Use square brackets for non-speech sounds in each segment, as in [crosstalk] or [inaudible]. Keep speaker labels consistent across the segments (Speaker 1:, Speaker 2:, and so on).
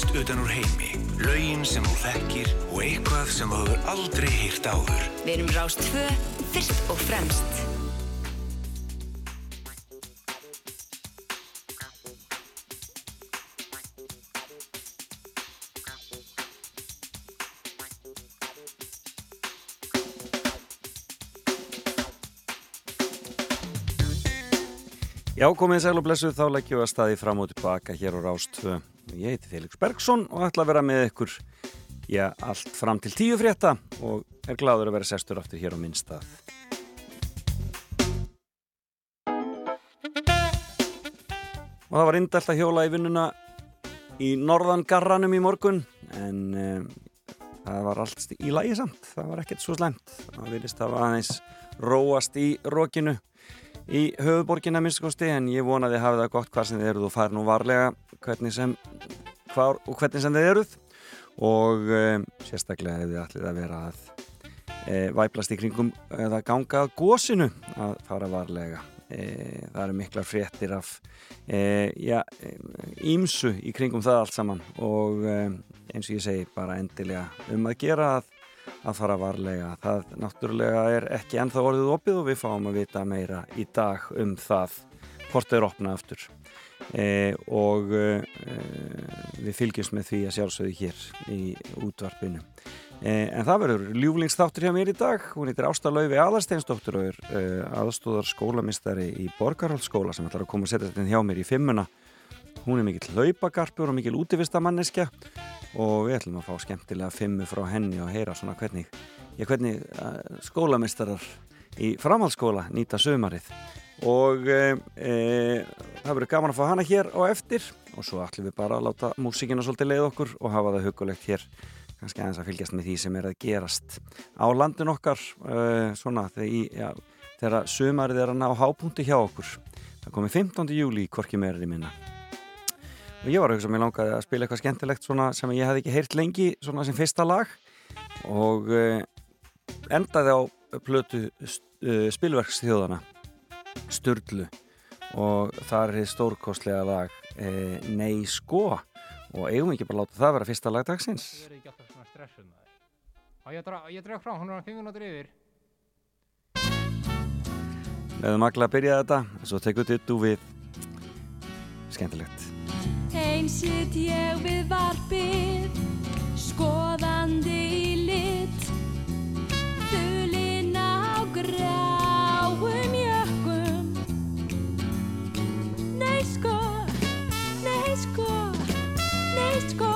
Speaker 1: tónlist utan úr heimi, laugin sem þú þekkir og eitthvað sem þú hefur aldrei hýrt áður.
Speaker 2: Við erum Rást 2, fyrst og fremst.
Speaker 3: Já, komið sæl og blessuð, þá leggjum við að staði fram og tilbaka hér á Rástfö. Ég heiti Felix Bergsson og ætla að vera með ykkur, já, allt fram til tíu frétta og er gladur að vera sestur aftur hér á minn stað. Og það var indælt að hjóla í vinnuna í norðan garranum í morgun, en um, það var allt í lagi samt, það var ekkert svo slemt. Það vilist að aðeins róast í rókinu í höfuborginna minnskosti en ég vonaði að hafa það gott hvað sem þið eruð og fara nú varlega hvernig sem, hvar, og hvernig sem þið eruð. Og um, sérstaklega hefði allir að vera að e, væplast í kringum eða ganga að gósinu að fara varlega. E, það eru miklar fréttir af ímsu e, í kringum það allt saman. Og eins og ég segi bara endilega um að gera að að fara varlega. Það náttúrulega er ekki ennþá orðið opið og við fáum að vita meira í dag um það hvort eru opnað aftur. E, og e, við fylgjumst með því að sjálfsögðu hér í útvarpinu. E, en það verður ljúflingsþáttur hjá mér í dag. Hún heitir Ástalaufi Aðarsteinsdóttur og er e, aðstóðar skólamistari í Borgarhaldsskóla sem ætlar að koma að setja þetta hjá mér í fimmuna. Hún er mikill hlaupagarpur og mikill útivistamanniska og við ætlum að fá skemmtilega fimmu frá henni og heyra svona hvernig, já, hvernig uh, skólamistarar í framhaldsskóla nýta sömarið og e, e, það verður gaman að fá hana hér á eftir. Og svo ætlum við bara að láta músíkina svolítið leið okkur og hafa það hugulegt hér. Kannski aðeins að fylgjast með því sem er að gerast á landin okkar uh, svona þegar, já, þegar sömarið er að ná hápunkti hjá okkur. Það komi 15. júli í Korki meirri minna og ég var að hugsa að mér langaði að spila eitthvað skemmtilegt sem ég hef ekki heyrt lengi svona sem fyrsta lag. Og uh, endaði á plötu uh, spilverksþjóðana Sturlu. Og það er stórkostlega lag uh, Nei sko. Og eigum ekki bara láta það vera fyrsta lag dagsins?
Speaker 4: Ég er draf frá, hún er á 5 minútur yfir.
Speaker 3: Leðum magla að byrja þetta svo tekur dittu við. Skemmtilegt
Speaker 5: Einn sitt ég við varpið, skoðandi í lit, þulinn á gráum jökkum. Nei sko, nei sko, nei sko,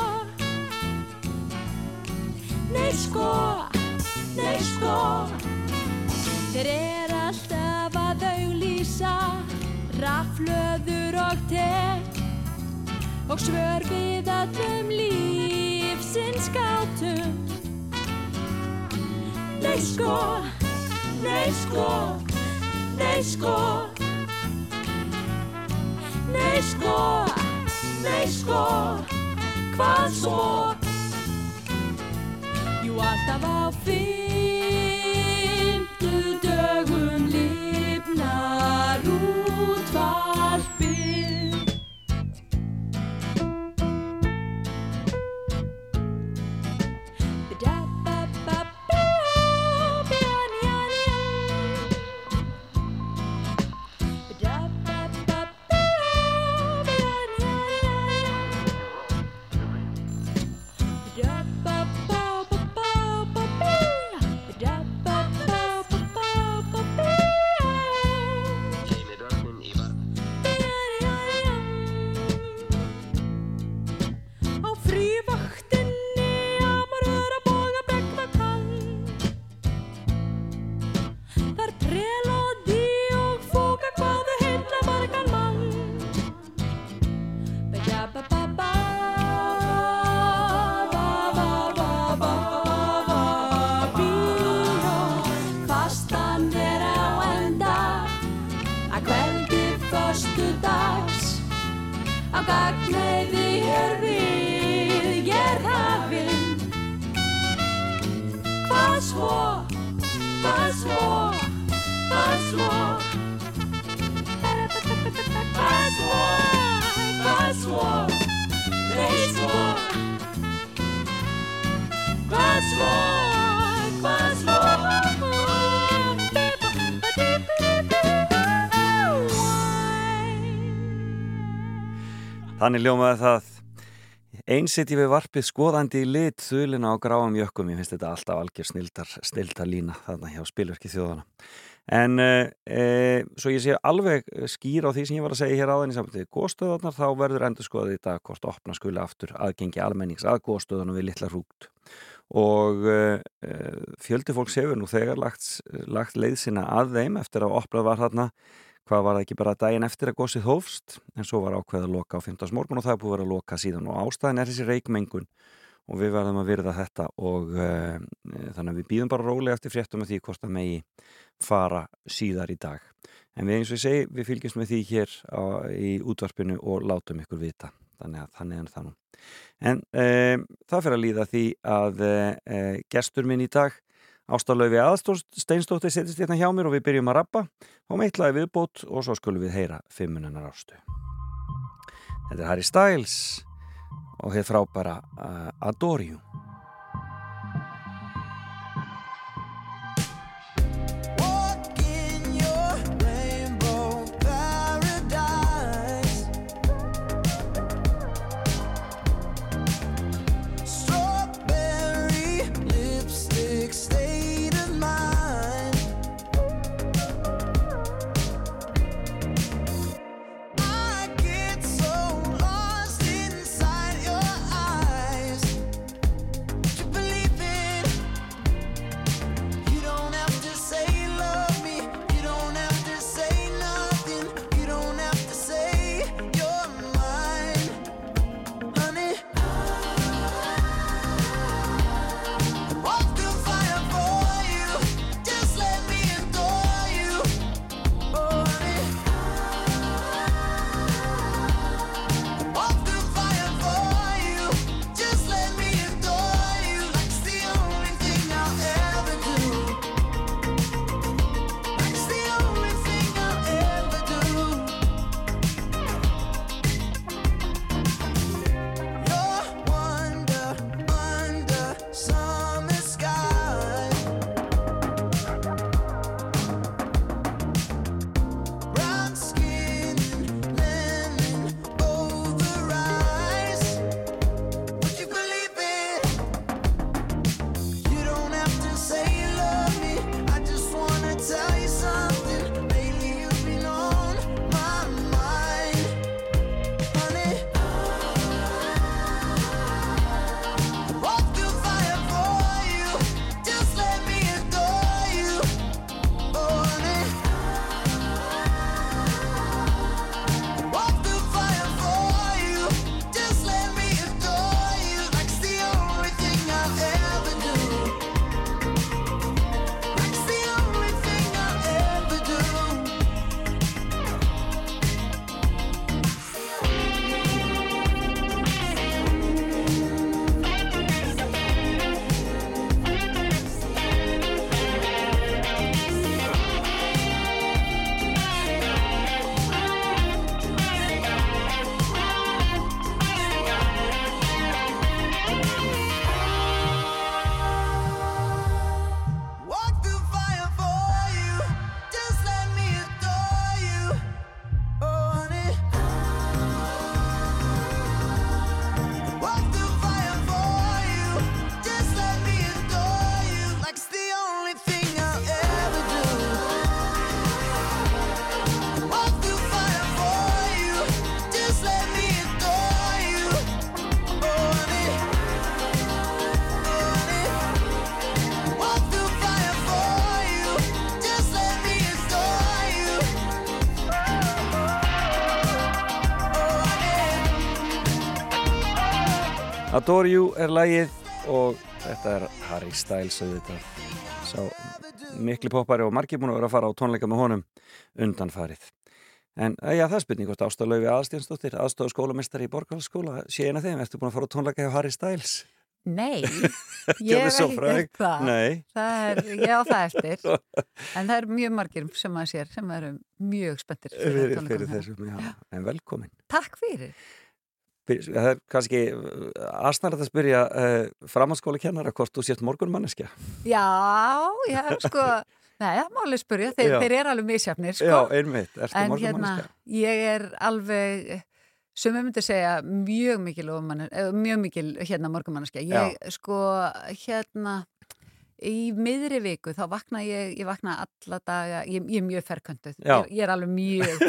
Speaker 5: nei sko, nei sko. Þeir er alltaf að auglýsa, raflöður og tek og svör við allum lífsins gátum Nei sko, nei sko, nei sko Nei sko, nei sko, hvað svo? Jú alltaf á fymtu
Speaker 6: Þannig ljómaði það einsitt við varpið skoðandi í lit þulina á gráum jökkum. Ég finnst þetta alltaf algjör snildar, snildar lína þarna hjá spilverki þjóðana. En e, svo ég sé alveg skýr á því sem ég var að segja hér áðan í samfélagi góðstöðunar þá verður endur skoðið í dag hvort opna skuli aftur aðgengi almennings að góðstöðunum við litla hrúgt og e, fjöldi fólks hefur nú þegar lagt, lagt leið sína að þeim eftir að opnað var þarna hvað var það ekki bara daginn eftir að góðsið hófst en svo var ákveð að loka á 15. morgun og það er búið að vera að loka síðan og ástæðin er þessi reikmengun og við verðum að virða þetta og uh, þannig að við býðum bara rólega eftir fréttum af því hvort það megi fara síðar í dag. En við eins og ég segi, við fylgjumst með því hér á, í útvarpinu og látum ykkur vita. Þannig að þannig en þannig. En um, það fyrir að líða því að uh, gestur minn í dag, Ástalaufi Aðsteinstóttir, setjast hérna hjá mér og við byrjum að rappa og meitlaði viðbót og svo skulum við heyra fimmuninnar ástu. Þetta er Harry Styles og hér frábæra uh, Adore Adore You er lægið og þetta er Harry Styles auðvitað. Sá mikli poppari og margir búin að vera að fara á tónleika með honum undanfarið. En eh, já það er spurning hvort ástaflaufi aðstjánsdóttir aðstofa skólamestari í Borgarhalsskóla sé eina þeim, ertu búin að fara á tónleika hjá Harry Styles?
Speaker 7: Nei, [laughs] ég hef ekki gert það.
Speaker 6: Nei,
Speaker 7: það er, ég á það eftir. [laughs] En það eru mjög margir sem maður sér sem eru mjög spenntir
Speaker 6: fyrir,
Speaker 7: tónleikum
Speaker 6: fyrir
Speaker 7: hérna.
Speaker 6: þessum já, en velkomin.
Speaker 7: Takk fyrir
Speaker 6: Fyrir- Það er kannski aðsnarlega að spyrja uh, framhanskóla kennara hvort þú sért morgunmanneskja
Speaker 7: Já, já, sko [laughs] Nei, það má alveg spyrja, þeir,
Speaker 6: Já.
Speaker 7: þeir eru alveg misjafnir sko.
Speaker 6: Já, einmitt, ertu
Speaker 7: en hérna,
Speaker 6: morgunmanneskja?
Speaker 7: ég er alveg sem við myndum segja mjög mikil eh, mjög mikil hérna morgumannaskja ég sko hérna í miðri viku þá vakna ég ég vakna alla daga, ég, ég er mjög ferköntuð
Speaker 3: Já.
Speaker 7: ég, ég er alveg mjög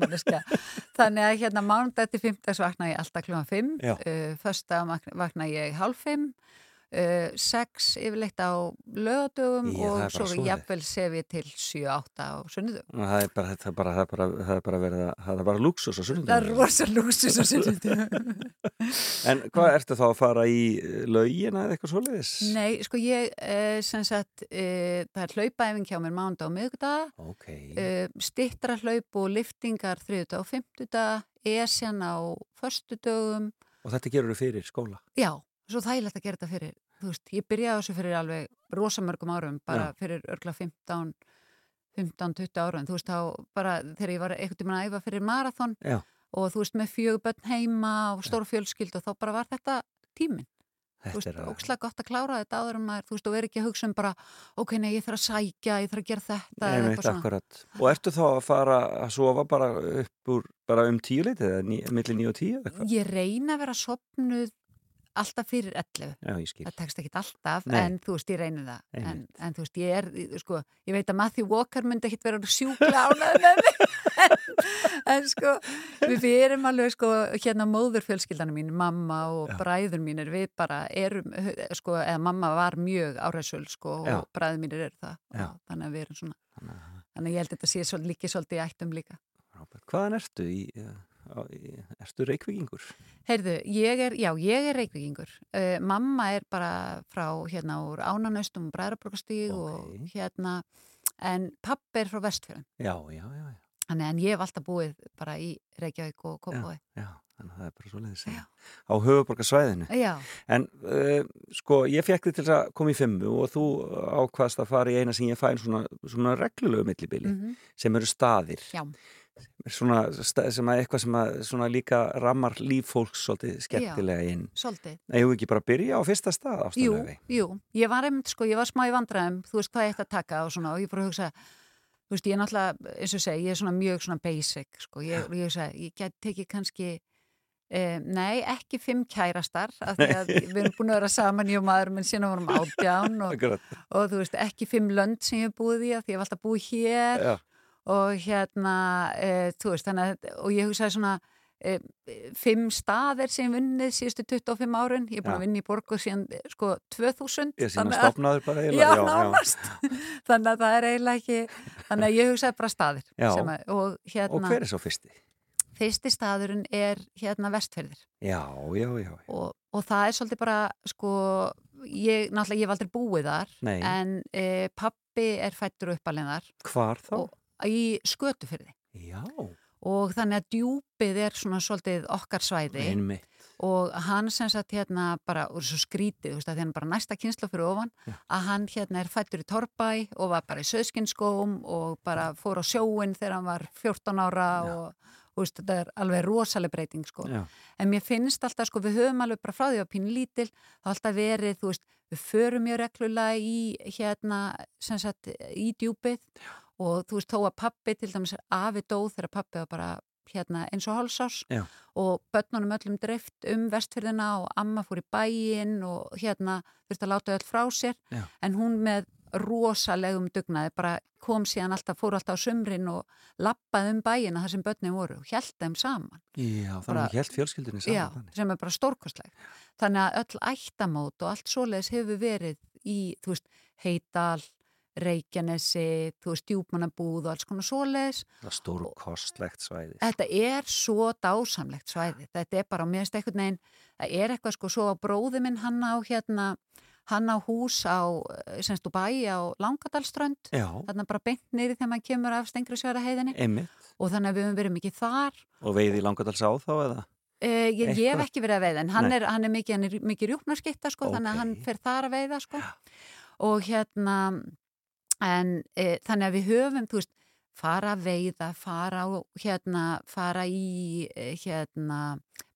Speaker 7: manneskja. [laughs] Þannig að hérna mánudag til fimmtags vakna ég alltaf klúan fimm uh, fösta vakna, vakna ég hálf fimm uh, sex yfirleitt á lögadögum og svo
Speaker 3: svoleiðis.
Speaker 7: jafnvel sef ég til 7-8 á sunnudögum
Speaker 3: Það er bara, það er bara, það er bara, það er bara verið að, það er bara luxus á
Speaker 7: það er rosa lúksus á sunnudögum [laughs]
Speaker 3: En hvað ertu þá að fara í eh, laugina eða eitthvað svoleiðis?
Speaker 7: Nei, sko ég, uh, sem sagt, uh, það er hlaupaæfing hjá mér mánda og miðgudag,
Speaker 3: Ok,
Speaker 7: uh, stittra hlaup og liftingar þriðudag og fimmtudag, esjan á förstudögum.
Speaker 3: og þetta gerur þau fyrir skóla?
Speaker 7: Já, svo þægilegt að gera þetta fyrir, þú veist, ég byrjaði þessu fyrir alveg rosamörgum árum, bara
Speaker 3: Já.
Speaker 7: fyrir örgla 15, 15-20 árum, þú veist, þá bara þegar ég var einhvern tímann að æfa fyrir marathon
Speaker 3: Já.
Speaker 7: og þú veist, með fjögur börn heima og stór fjölskyld og þá bara var þetta tíminn. þú veist,
Speaker 3: að,
Speaker 7: ókslega gott að klára þetta áður en maður, þú veist, og veri ekki að hugsa um bara ok, nei, ég þarf að sækja, ég þarf að gera þetta eitthvað svona.
Speaker 3: akkurat. Og ertu þá að fara að sofa bara upp úr, bara um tíu leitið eða ní, milli níu og tíu eitthvað?
Speaker 7: Ég reyna að vera sopnuð alltaf fyrir 11
Speaker 3: Já, ég skil.
Speaker 7: það tekst ekki alltaf,
Speaker 3: Nei.
Speaker 7: en þú veist, ég reyni það en, en þú veist, ég er, sko ég veit að Matthew Walker myndi ekkit vera sjúkla ánæð með mig [laughs] en, en sko, við, við erum alveg sko, hérna móðurfjölskyldanum mín mamma og
Speaker 3: Já.
Speaker 7: bræður mínir við bara erum, sko, eða mamma var mjög áræðsöl, sko,
Speaker 3: Já.
Speaker 7: og bræður mínir eru það,
Speaker 3: Já.
Speaker 7: þannig að við erum svona
Speaker 3: Þannig að-
Speaker 7: ég held að þetta sé líki svolítið í ættum líka
Speaker 3: Frábært. Hvaðan ertu í, eh, ertu reykvíkingur?
Speaker 7: Heyrðu, ég er, já, ég er reykvíkingur. Uh, mamma er bara frá hérna úr Ánanaustum, Bræðrabrokastíg
Speaker 3: Ok.
Speaker 7: og hérna, en pappi er frá Vestfjörðum.
Speaker 3: Já, já, já, já.
Speaker 7: Þannig en ég hef alltaf búið bara í Reykjavík og Kópavogi.
Speaker 3: Já, þannig að það er bara svoleiðis.
Speaker 7: Já.
Speaker 3: Á höfuborgarsvæðinu.
Speaker 7: Já,
Speaker 3: En uh, sko, ég fekk þið til að koma í fimmu og þú ákvaðst að fara í eina sem ég fæn svona, svona reglulegu millibili
Speaker 7: mm
Speaker 3: sem eru staðir.
Speaker 7: já,
Speaker 3: Svona, sem að eitthvað sem að svona líka rammar líf fólks svolítið skemmtilega inn.
Speaker 7: svolítið.
Speaker 3: Eigum við ekki bara byrja á fyrsta stað
Speaker 7: Jú,
Speaker 3: ástæðlega?
Speaker 7: jú, ég var einmitt, sko, ég var smá í vandræðum, þú veist hvað ég ætti að taka og svona, og ég að hugsa, þú veist, ég er náttúrulega, eins og segi, ég er svona mjög svona basic, sko, ég, ég hugsa, ég get tekið kannski, eh, nei, ekki fimm kærastar, af því að við erum búin að vera saman í og maður, menn síðan vorum átján og,
Speaker 3: Akkurat,
Speaker 7: og þú veist, ekki fimm lönd sem ég búið í, af því ég hef alltaf búið hér.
Speaker 3: Já,
Speaker 7: og hérna, e, þú veist, þannig að, og ég hugsaði svona, e, fimm staðir sem vunnið síðustu 25 árin, ég er búin
Speaker 3: Já.
Speaker 7: að vinna í borgu síðan, sko, 2000.
Speaker 3: ég sem að stopnaður bara
Speaker 7: Já,
Speaker 3: eiginlega. [laughs]
Speaker 7: þannig að það er eiginlega ekki, þannig að ég hugsaði bara staðir. Að, og
Speaker 3: Og
Speaker 7: hérna,
Speaker 3: hver er svo fyrsti?
Speaker 7: fyrsti staðurinn er hérna vestferðir
Speaker 3: Já, já, já.
Speaker 7: og, og það er svolítið bara, sko, ég, náttúrulega, ég hef aldrei búið þar,
Speaker 3: Nei.
Speaker 7: en e, pappi er fættur uppalinn þar
Speaker 3: Hvar þá?
Speaker 7: og í skötufyrði.
Speaker 3: Já,
Speaker 7: og þannig að djúpið er svona svolítið okkar svæði
Speaker 3: einmitt.
Speaker 7: og hann sem sagt hérna bara, og svo skrítið, þú veist, að er bara næsta kynsla fyrir ofan,
Speaker 3: Já.
Speaker 7: að hann hérna er fættur í Torbæ og var bara í söðskinskóm og bara fór á sjóin þegar hann var 14 ára
Speaker 3: Já.
Speaker 7: og þú veist, þetta er alveg rosaleg breyting sko.
Speaker 3: Já,
Speaker 7: En mér finnst alltaf, sko, við höfum alveg bara frá því að pínu lítil, það har alltaf verið, þú veist, við förum mjög reglulega í, hérna, sem sagt, í djúpið og þú veist, þó að pappi, til dæmis, afi dóð þegar pappi var bara, hérna, eins og hálsás
Speaker 3: Já.
Speaker 7: og börnunum öllum dreift um vestfyrðina og amma fór í bæinn og hérna, þurfti að láta öll frá sér,
Speaker 3: Já.
Speaker 7: en hún með rosalegum dugnaði, bara kom síðan alltaf, fór alltaf á sumrin og lappaði um bæina þar sem börnin voru og held þeim saman.
Speaker 3: já þannig að held fjölskyldunni saman
Speaker 7: Já,
Speaker 3: þannig.
Speaker 7: sem er bara stórkostleg. Þannig að öll ættamót og allt svoleiðis hefur verið í, þú veist, Heidal, Reykjanesi, þú veist, Djúpmannabúð og alls konar svoleiðis.
Speaker 3: Það er stór kostlegt svæði.
Speaker 7: Þetta er svo dásamlegt svæði. Þetta er bara, mér finnst einhvern veginn, það er eitthvað sko svo á bróði minn, hann á hérna, hann á hús á, semst úr bæ á Langadalströnd,
Speaker 3: Já,
Speaker 7: þarna bara beint nýri þegar maður kemur af Stengrisværa heiðinni
Speaker 3: einmitt.
Speaker 7: og þannig að við höfum verið mikið þar
Speaker 3: Og veiði í Langadals á þá eða?
Speaker 7: Uh, ég, ég hef
Speaker 3: Eitthvað?
Speaker 7: ekki verið að veiða en hann er, hann er mikið, mikið rjúknarskitta sko, þannig að hann fer þar að veiða sko. og hérna en e, þannig að við höfum þú veist, fara að veiða fara, hérna, fara í e, hérna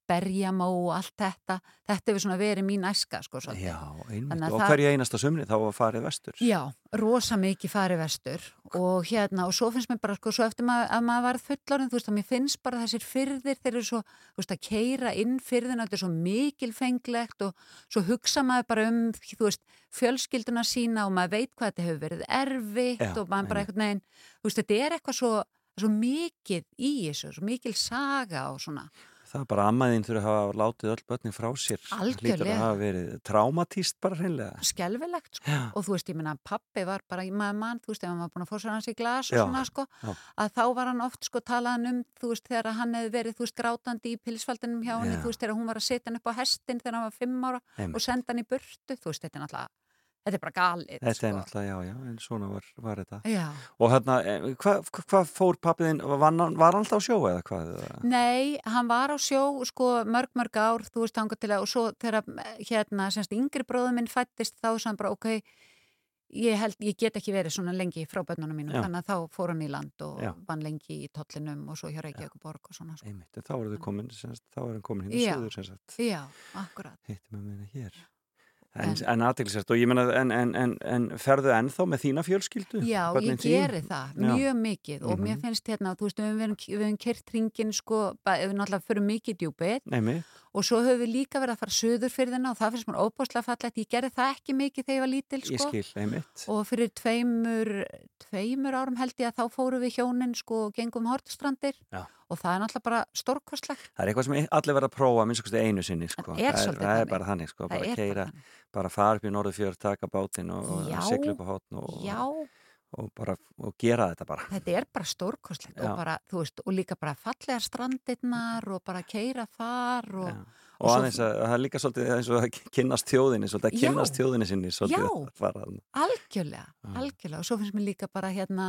Speaker 7: berjamó og allt þetta þetta hefur svona verið mín æska sko.
Speaker 3: Já, einmitt. Og hverja einasta sumri þá var farið vestur.
Speaker 7: Já, rosa mikið farið vestur og hérna, og svo finnst mér bara sko, svo eftir maður, að maður varð fullorinn, þú veist, að mér finnst bara þessir fyrðir, þeir eru svo, þú veist, að keira inn fyrðina, þetta er svo mikilfenglegt og svo hugsa maður bara um, þú veist, fjölskylduna sína og maður veit hvað þetta hefur verið erfitt
Speaker 3: Já,
Speaker 7: og maður bara einhvern veginn, þú veist, þetta er eitthvað svo, svo mikið í þessu, svo mikil saga og svona.
Speaker 3: Það er bara ammaðinn þurfa að hafa látið öll börnin frá sér. Það Lítur
Speaker 7: Algjörlega.
Speaker 3: að hafa verið traumatíst bara hreinlega.
Speaker 7: skelfilegt sko.
Speaker 3: Já.
Speaker 7: og þú veist, ég minna, pappi var bara í maður mann, þú veist, ef hann var búin að fóra sér hans í glas og
Speaker 3: Já,
Speaker 7: svona, sko,
Speaker 3: já.
Speaker 7: að þá var hann oft, sko, talaðan um, þú veist, þegar hann hefði verið, þú veist, grátandi í pilsfaldinum hjá
Speaker 3: Já.
Speaker 7: þú veist, þegar hún var að setja hann upp á hestin þegar hann var fimm ára
Speaker 3: Einmitt.
Speaker 7: og senda hann í burtu, þú veist, þetta er náttúrulega þetta er bara galið,
Speaker 3: Þetta er
Speaker 7: sko
Speaker 3: náttúrulega, já, já, en svona var, var þetta.
Speaker 7: Já,
Speaker 3: Og hérna, eh, hvað hva, hva fór pappiðinn, var, hann- var hann alltaf á sjó eða hvað?
Speaker 7: Nei, hann var á sjó sko mörg mörg ár, þú veist að og svo þegar hérna semst yngri bróður minn fættist þá sem bara ok ég held, ég get ekki verið svona lengi frá bönnunum mínum,
Speaker 3: Já.
Speaker 7: þannig að þá fór hann í land og
Speaker 3: Já.
Speaker 7: vann lengi í tollinum og svo hjá Reykjavík borg og svona sko.
Speaker 3: Einmitt, þá voru þau komin, semst, þá er hann komin hérna í söður, sem sagt,
Speaker 7: Já, akkurat
Speaker 3: hittum við. En,
Speaker 7: En-
Speaker 3: aðeinsvært, og ég menna, en, en, en, en ferðu ennþá með þína fjölskyldu?
Speaker 7: Já,
Speaker 3: Börnin
Speaker 7: ég
Speaker 3: þín?
Speaker 7: geri það,
Speaker 3: Já.
Speaker 7: mjög mikið og mér
Speaker 3: Mhm.
Speaker 7: finnst hérna, þú veist, við höfum kyrt ringin sko, við náttúrulega fyrir mikið djúpið
Speaker 3: Nei,
Speaker 7: og svo höfum við líka verið að fara söður fyrir þennan og það finnst mér óbúslega fallegt, ég gerði það ekki mikið þegar ég var lítil
Speaker 3: ég
Speaker 7: sko
Speaker 3: skil, einmitt.
Speaker 7: og fyrir tveimur, tveimur árum held ég að þá fórum við hjónin sko og gengum hortstrandir
Speaker 3: Já.
Speaker 7: Og það er náttúrulega bara stórkostlegt
Speaker 3: Það er eitthvað sem allir verða að prófa minnst kosti einu sinni, sko.
Speaker 7: Það er
Speaker 3: það,
Speaker 7: svolítið
Speaker 3: það er bara þannig, sko, bara
Speaker 7: er
Speaker 3: keira,
Speaker 7: bara
Speaker 3: fara upp í Norðurfjörð, taka bátinn og, og
Speaker 7: Já.
Speaker 3: sigla upp á hotn og,
Speaker 7: Já,
Speaker 3: og bara, og gera þetta bara.
Speaker 7: þetta er bara stórkostlegt
Speaker 3: Já.
Speaker 7: og bara, þú veist, og líka bara fallegar strandirnar og bara keira þar og
Speaker 3: Já. Og, aðeins að það er líka svolítið eins og að kynnast þjóðinni, svolítið að
Speaker 7: Já.
Speaker 3: kynnast þjóðinni sinni, svolítið
Speaker 7: Já.
Speaker 3: að fara þarna.
Speaker 7: algjörlega,
Speaker 3: Já.
Speaker 7: algjörlega og svo finnst mér líka bara hérna,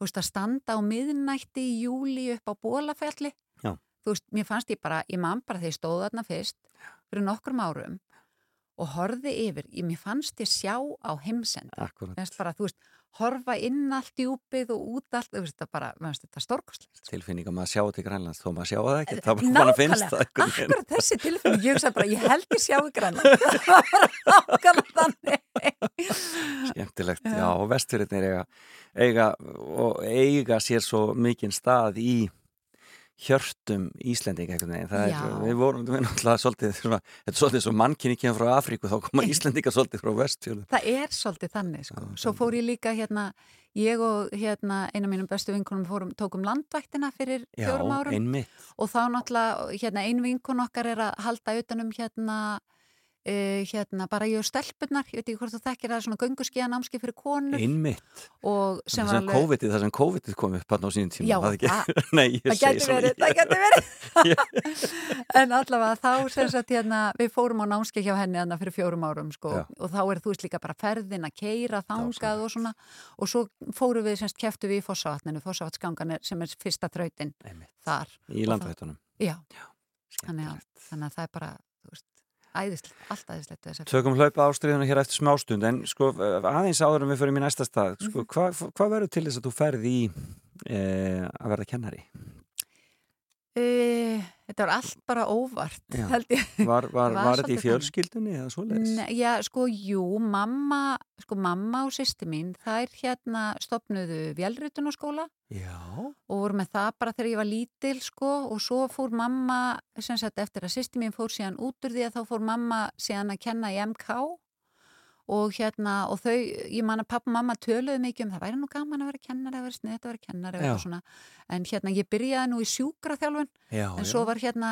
Speaker 7: þú veist, að standa á miðnætti í júli upp á bólafjalli
Speaker 3: Já.
Speaker 7: þú veist, mér fannst ég bara, ég man bara þegar ég stóð þarna fyrst fyrir nokkrum árum og horfði yfir, ég, mér fannst ég sjá á heimsend þú veist, horfa inn allt djúpið og út allt, þú veist, þetta bara, finnst þetta stórkostlegt.
Speaker 3: tilfinning að maður sjá til Grænlands, þó maður sjá það ekki, það bara, bara finnst það.
Speaker 7: akkurat þessi tilfinning, ég hugsa bara, ég held ég sjá í grann. [laughs] það var nákvæmlega þannig.
Speaker 3: Skemmtilegt, já, og vestfyrirnir eiga, eiga, og eiga sér svo mikinn stað í hjörtum Íslendinga er, við vorum, við alltaf svolítið, svona, þetta er svolítið svo mannkinni kemur frá Afríku, þá koma [laughs] Íslendinga svolítið frá vestfjörðum.
Speaker 7: Það er svolítið þannig, sko.
Speaker 3: Já,
Speaker 7: Svo fór ég líka hérna, ég og hérna eina mínum bestu vinkunum fórum, tókum landvættina fyrir
Speaker 3: Já,
Speaker 7: fjórum árum
Speaker 3: einmitt.
Speaker 7: og þá náttúrulega, hérna, ein vinkun okkar er að halda utanum hérna Uh, hérna bara ég og stelpunnar ég veit ekki hvort þú þekkir það er svona gönguskiða námski fyrir konur
Speaker 3: Einmitt. Það sem COVID-ið, það sem COVID-ið kom upp hann á sínum tíma.
Speaker 7: Já,
Speaker 3: það [laughs] Nei,
Speaker 7: það getur verið, það getur verið [laughs] en allavega þá sem sagt hérna við fórum á námski hjá henni þarna fyrir fjórum árum sko
Speaker 3: Já.
Speaker 7: og þá er þú veist líka bara ferðin að keira
Speaker 3: Dásamlegt.
Speaker 7: og svona og svo fórum við semst keftu við í Fossavatninu Fossavatsgangan er, sem er fyrsta þrautin
Speaker 3: Einmitt.
Speaker 7: þar
Speaker 3: Í landvættunum.
Speaker 7: þannig að, þannig að það er bara æðislegt, allt æðislegt
Speaker 3: Tökum hlaupa ástriðuna hér eftir smástund en sko aðeins áður en við förum í næsta stað
Speaker 7: Mhm.
Speaker 3: sko, hvað hva verður til þess að þú ferði í e, að verða kennari?
Speaker 7: Uh, þetta var allt bara óvart
Speaker 3: Já.
Speaker 7: held ég
Speaker 3: Var, [laughs] var,
Speaker 7: Var
Speaker 3: þetta í fjölskyldunni eða svoleiðis?
Speaker 7: Já, sko, jú, mamma, sko, mamma og sýsti mín, þær hérna stopnuðu vélritunarskóla
Speaker 3: Já,
Speaker 7: og voru með það bara þegar ég var lítil, sko, og svo fór mamma, sem sagt, eftir að sýsti mín fór síðan út úr því að þá fór mamma síðan að kenna í MK og hérna, og þau, ég man að pappa og mamma töluðu mikið um það væri nú gaman að vera kennari, að vera snið, að vera kennari
Speaker 3: Já.
Speaker 7: eitthvað svona, en hérna, ég byrjaði nú í sjúkraþjálfun
Speaker 3: já,
Speaker 7: En
Speaker 3: já.
Speaker 7: svo var hérna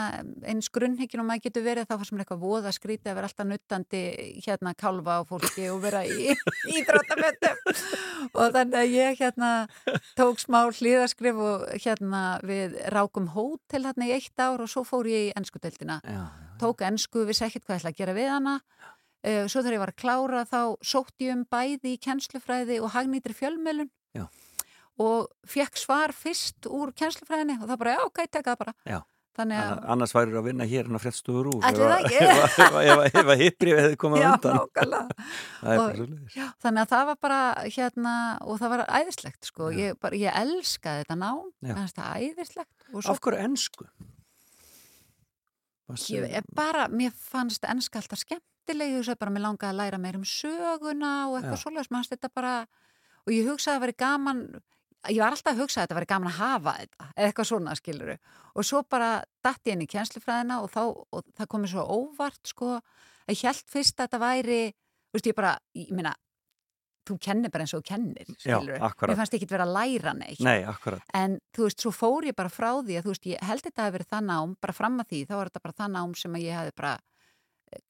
Speaker 7: eins grunnhyggin og maður getur verið þá var sem eitthvað voða skrítið að vera alltaf nuttandi hérna kálfa á fólki og vera í [laughs] íþróttamöndum og þannig að ég hérna tók smá hlýðaskrif og hérna við rákum hótel hérna í eitt ár og svo fór ég í ennskudeldina.
Speaker 3: já, já.
Speaker 7: Tók ennsku, vissi ekkert hvað ég ætla að gera við hana. Uh, svo þegar ég var að klára þá sótt ég um bæði í kennslufræði og hagnýtri fjölmjölun
Speaker 3: Já.
Speaker 7: og fekk svar fyrst úr kennslufræðinni og það bara, já, ok, teka það bara.
Speaker 3: Já.
Speaker 7: Þannig að
Speaker 3: Anna- Annars væri að vinna hér en að fréttstofur úr? Ef, ef hittbrif hefði
Speaker 7: Já,
Speaker 3: undan [laughs] er
Speaker 7: Og- Já, þannig að það var bara hérna og það var æðislegt sko. Ég, bara, ég elskaði þetta að það æðislegt. Og svo,
Speaker 3: Af hverju ennsku?
Speaker 7: Ég, bara, mér fannst ennska alltaf skemmtileg, ég hugsaði bara, mér langaði að læra meir um söguna og eitthvað
Speaker 3: Já.
Speaker 7: svoleiðis, maður þetta bara, og ég hugsaði að það væri gaman, ég var alltaf að hugsa að þetta væri gaman að hafa þetta, eða eitthvað svona skiluru, og svo bara datt ég inn í kjenslufræðina og þá, og það komið svo óvart, sko, að ég held fyrst að þetta væri, þú veist, ég bara, ég meina, þú kennir bara eins og kennir, skiluru,
Speaker 3: akkurat.
Speaker 7: mér fannst ekki vera að læra neitt,
Speaker 3: Nei.
Speaker 7: En þú veist, svo fór ég bara frá því að þú veist, ég held þetta að verið það nám, bara fram að því, þá var þetta bara það nám sem að ég hefði bara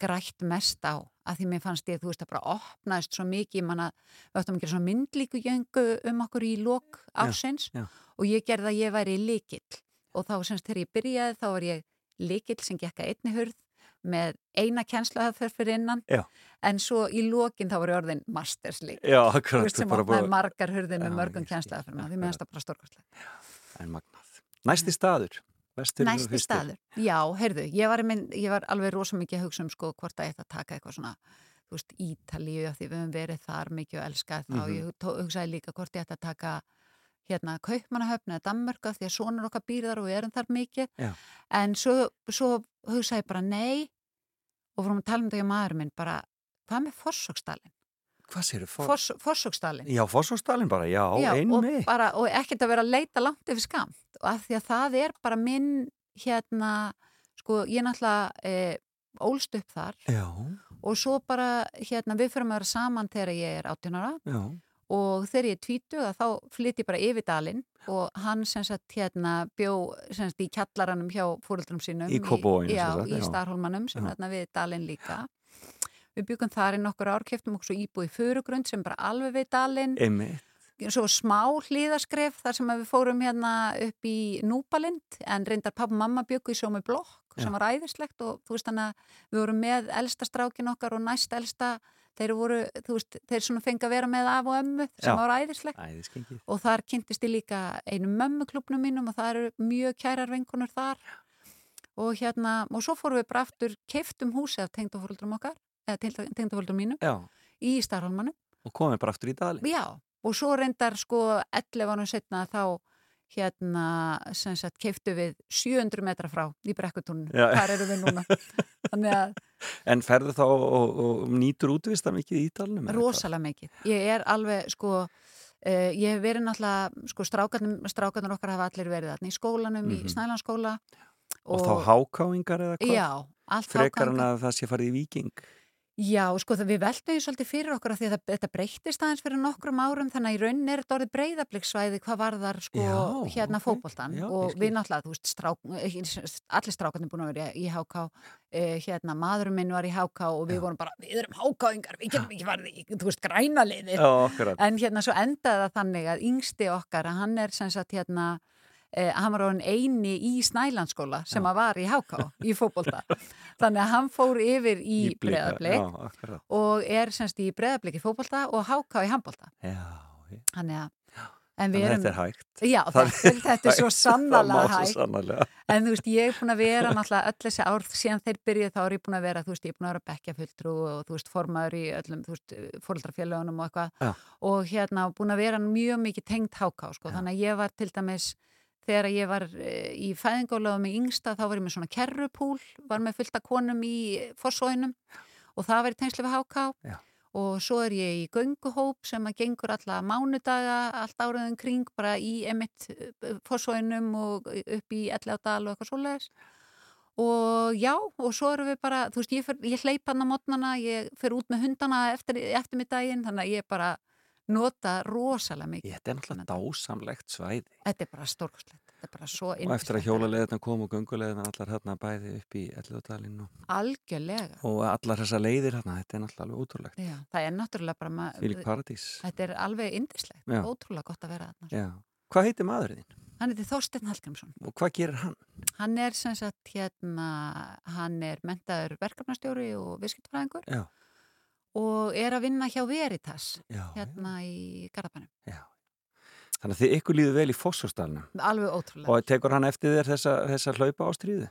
Speaker 7: grætt mest á, að því mér fannst ég, þú veist, að bara opnaðist svo mikið, manna, við áttum að gera svona myndlíku jöngu um okkur í lok ársins
Speaker 3: já.
Speaker 7: og ég gerði að ég væri líkill og þá semst þegar ég byrjaði, þá var ég líkill sem gekk að einni hurð með eina kennsluhafðferð fyrir innan,
Speaker 3: Já.
Speaker 7: en svo í lokin þá var ég orðin masters lík.
Speaker 3: Já,
Speaker 7: Þú veist sem opnaði margar hurðir með
Speaker 3: Já,
Speaker 7: mörgum
Speaker 3: ég skil.
Speaker 7: kennsluhafðferðum, því mér finnst það bara stórkostlega.
Speaker 3: En magnað. Næsti staður.
Speaker 7: Næsti staður. Já, heyrðu, ég var, minn, ég var alveg rosa mikið að hugsa um sko hvort að ég ætti að taka eitthvað svona, þú veist, Ítalíu af því við höfum verið þar mikið og elskað það og
Speaker 3: Mhm.
Speaker 7: ég hugsaði líka hvort ég ætti að taka hérna Kaupmannahöfn eða Danmörka því að sonur okkar býrðar og við erum þar mikið
Speaker 3: Já.
Speaker 7: en svo, svo hugsaði ég bara nei og vorum að tala um þetta hjá maður minn bara, hvað með Fossóksdalinn?
Speaker 3: Hvað séru? For...
Speaker 7: Foss, Fossóksdalinn
Speaker 3: Já, Fossósdalinn bara, já,
Speaker 7: Já, og,
Speaker 3: einmi.
Speaker 7: bara, og ekkert að vera að leita langt yfir skamt og af því að það er bara minn hérna, sko, ég náttúrulega e, ólst upp þar.
Speaker 3: Já,
Speaker 7: og svo bara, hérna, við fyrir að vera saman þegar ég er 18 ára.
Speaker 3: Já,
Speaker 7: og þegar ég er 20 að þá flytt ég bara yfir dalinn. Og hann sem sagt hérna bjó sem sagt í kjallaranum hjá fóruldrum sínum
Speaker 3: Í
Speaker 7: í
Speaker 3: já.
Speaker 7: Starholmanum sem hérna við dalinn líka við byggum þar í nokkur ár keftum okkur svo íbúið í Furugrund sem bara alveg dalinn
Speaker 3: einmi.
Speaker 7: svo smá hlýðaskref þar sem við fórum hérna upp í Núpalind en reyndar pappa og mamma byggu í sjómi blokk sem
Speaker 3: Já.
Speaker 7: var æðislegt og þú veist þannig að við vorum með elsta strákin okkar og næst elsta þeir voru, þú veist, þeir svona fengi að vera með af og ömmu sem
Speaker 3: Já.
Speaker 7: var æðislegt
Speaker 3: Æðiskengið.
Speaker 7: og þar kynntist ég líka einu mömmuklubnum mínum og það eru mjög kærar vinkunur þar og hérna, og svo fórum við bara aftur keiftum húsi af tengdafóruldrum okkar eða tengdafóruldrum mínum
Speaker 3: Já,
Speaker 7: í Starholmanum
Speaker 3: og komið bara aftur í dalinn.
Speaker 7: Já, og svo reyndar sko 11 árum setna þá hérna sem sagt keiftu við 700 metra frá í brekkutúninu, þar eru við núna [laughs] að
Speaker 3: En ferðu þá og, og, og nýtur útvista mikið í hvað?
Speaker 7: rosalega mikið ég er alveg sko uh, ég hef verið náttúrulega sko strákarnir, okkar hafa allir verið þarna í skólanum
Speaker 3: Mhm.
Speaker 7: í Snælandsskóla
Speaker 3: Og, þá hákáingar eða hvað?
Speaker 7: Já, allt
Speaker 3: Frekar en
Speaker 7: háganga.
Speaker 3: að það sé farið í viking.
Speaker 7: Já, sko það við veltum því svolítið fyrir okkur af því að það, þetta breyttist aðeins fyrir nokkrum árum þannig að í rauninni er þetta orðið breyðabliksvæði hvað varðar sko
Speaker 3: Já,
Speaker 7: hérna
Speaker 3: ok.
Speaker 7: fótboltan
Speaker 3: Já, ég
Speaker 7: og við náttúrulega, þú veist, strák, eh, allir strákarnir búin að vera í HK eh, hérna, maðurinn minn var í HK og við
Speaker 3: Já.
Speaker 7: vorum bara, við erum HK-ingar við getum ekki farið í, þú veist, græna liðið
Speaker 3: Já, akkurat.
Speaker 7: en hérna svo endaði það þannig að yngsti okkar, að hann er sem sagt hérna Eh, hann var orðin eini í Snælandsskóla sem að var í HK í fótbolta [laughs] þannig að hann fór yfir í, í
Speaker 3: Já, akkurat.
Speaker 7: og er semst í breðabliki fótbolta og háká í handbolta.
Speaker 3: Já, já.
Speaker 7: Þannig að, erum,
Speaker 3: þetta er hægt.
Speaker 7: já,
Speaker 3: Það-
Speaker 7: þetta, er- þetta er svo sannlega hægt.
Speaker 3: sannarlega.
Speaker 7: En þú veist, ég er búin að vera náttúrulega öll þessi ár síðan þeir byrjuð þá er ég búin að vera, þú veist, ég er búin að vera bekkja fulltrú og þú veist, formaður í öllum, þú veist, fóreldrafélögunum og eitthvað
Speaker 3: Já.
Speaker 7: og hérna búin að vera mjög mikið tengt háká, sko, þannig að ég var til dæmis þegar ég var eh, í fæðingólaðu með yngsta þá var ég með svona kerrupúl, var með fullta konum í fossóinum og það var í tengslu við háká
Speaker 3: Já.
Speaker 7: og svo er ég í gönguhóp sem að gengur alla mánudaga, allt áraðin kring bara í emitt fossóinum og upp í Ellegadal og eitthvað svoleiðis og já, og svo erum við bara þú veist, ég, fer, ég hleyp hann á mótnana ég fer út með hundana eftir, eftir mig daginn þannig að ég bara nota rosalega mikið
Speaker 3: Þetta er náttúrulega dásamlegt svæði.
Speaker 7: Þetta er bara stórkostlegt, þetta er bara svo
Speaker 3: Og eftir að hjólaleiðina kom og gönguleiðina allar hérna bæði upp í Elludalinn og,
Speaker 7: Algjörlega,
Speaker 3: og allar þessa leiðir hérna, þetta er náttúrulega alveg ótrúlegt.
Speaker 7: já, það er náttúrulega bara ma-
Speaker 3: Fylg paradís.
Speaker 7: Þetta er alveg indislegt,
Speaker 3: Já.
Speaker 7: ótrúlega gott að vera þarna
Speaker 3: Já. Hvað heitir maðurinn?
Speaker 7: Hann heitir Þorsteinn Hallgrímsson
Speaker 3: Og hvað gerir hann?
Speaker 7: Hann er sem sagt hérna, hann er mentaður verkefnastjóri og viðskiptfræðingur
Speaker 3: Já.
Speaker 7: Og er að vinna hjá Veritas
Speaker 3: Já,
Speaker 7: hérna í Garðabænum.
Speaker 3: já. Þannig að þið ykkur líður vel í Fossústalunum
Speaker 7: Alveg ótrúlega.
Speaker 3: og tekur hann eftir þér þessa, þessa hlaupa ástríðu?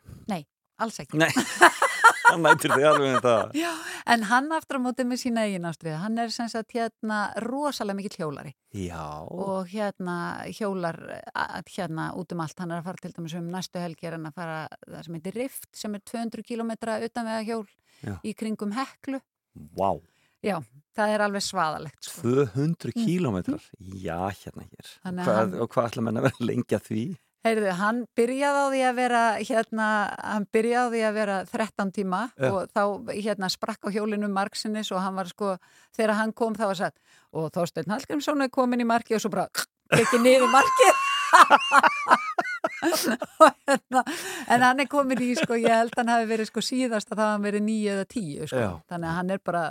Speaker 7: Alls ekki.
Speaker 3: Nei. [laughs] hann nættir þig alveg með það
Speaker 7: Já, en hann aftur á móti með sína eigin ástriða, hann er sem sagt hérna rosalega mikill hjólari
Speaker 3: Já,
Speaker 7: og hérna hjólar hérna út um allt, hann er að fara til dæmis um næstu helgi er hann að fara það sem heitir Rift sem er 200 km utan vega hjól
Speaker 3: Já.
Speaker 7: í kringum Heklu
Speaker 3: vá
Speaker 7: Já, það er alveg svaðalegt sko.
Speaker 3: 200 kílómetrar Já, hérna hér hvað,
Speaker 7: hann-
Speaker 3: Og hvað ætla menn að vera [laughs] lengja því?
Speaker 7: Heyrðu, hann byrjaði á því að vera hérna, hann byrjaði á því að vera 13 tíma
Speaker 3: Já.
Speaker 7: og þá hérna sprakk á hjólinu margsinnis og hann var sko, þegar hann kom þá var satt og Þorsteinn Hallgrímsson er komin í marki og svo bara [laughs] ekki niður hérna, [laughs] [laughs] en hann er komin í sko, ég held hann hafi verið sko síðast að það hafi verið nýju eða tíu sko, þannig að hann er bara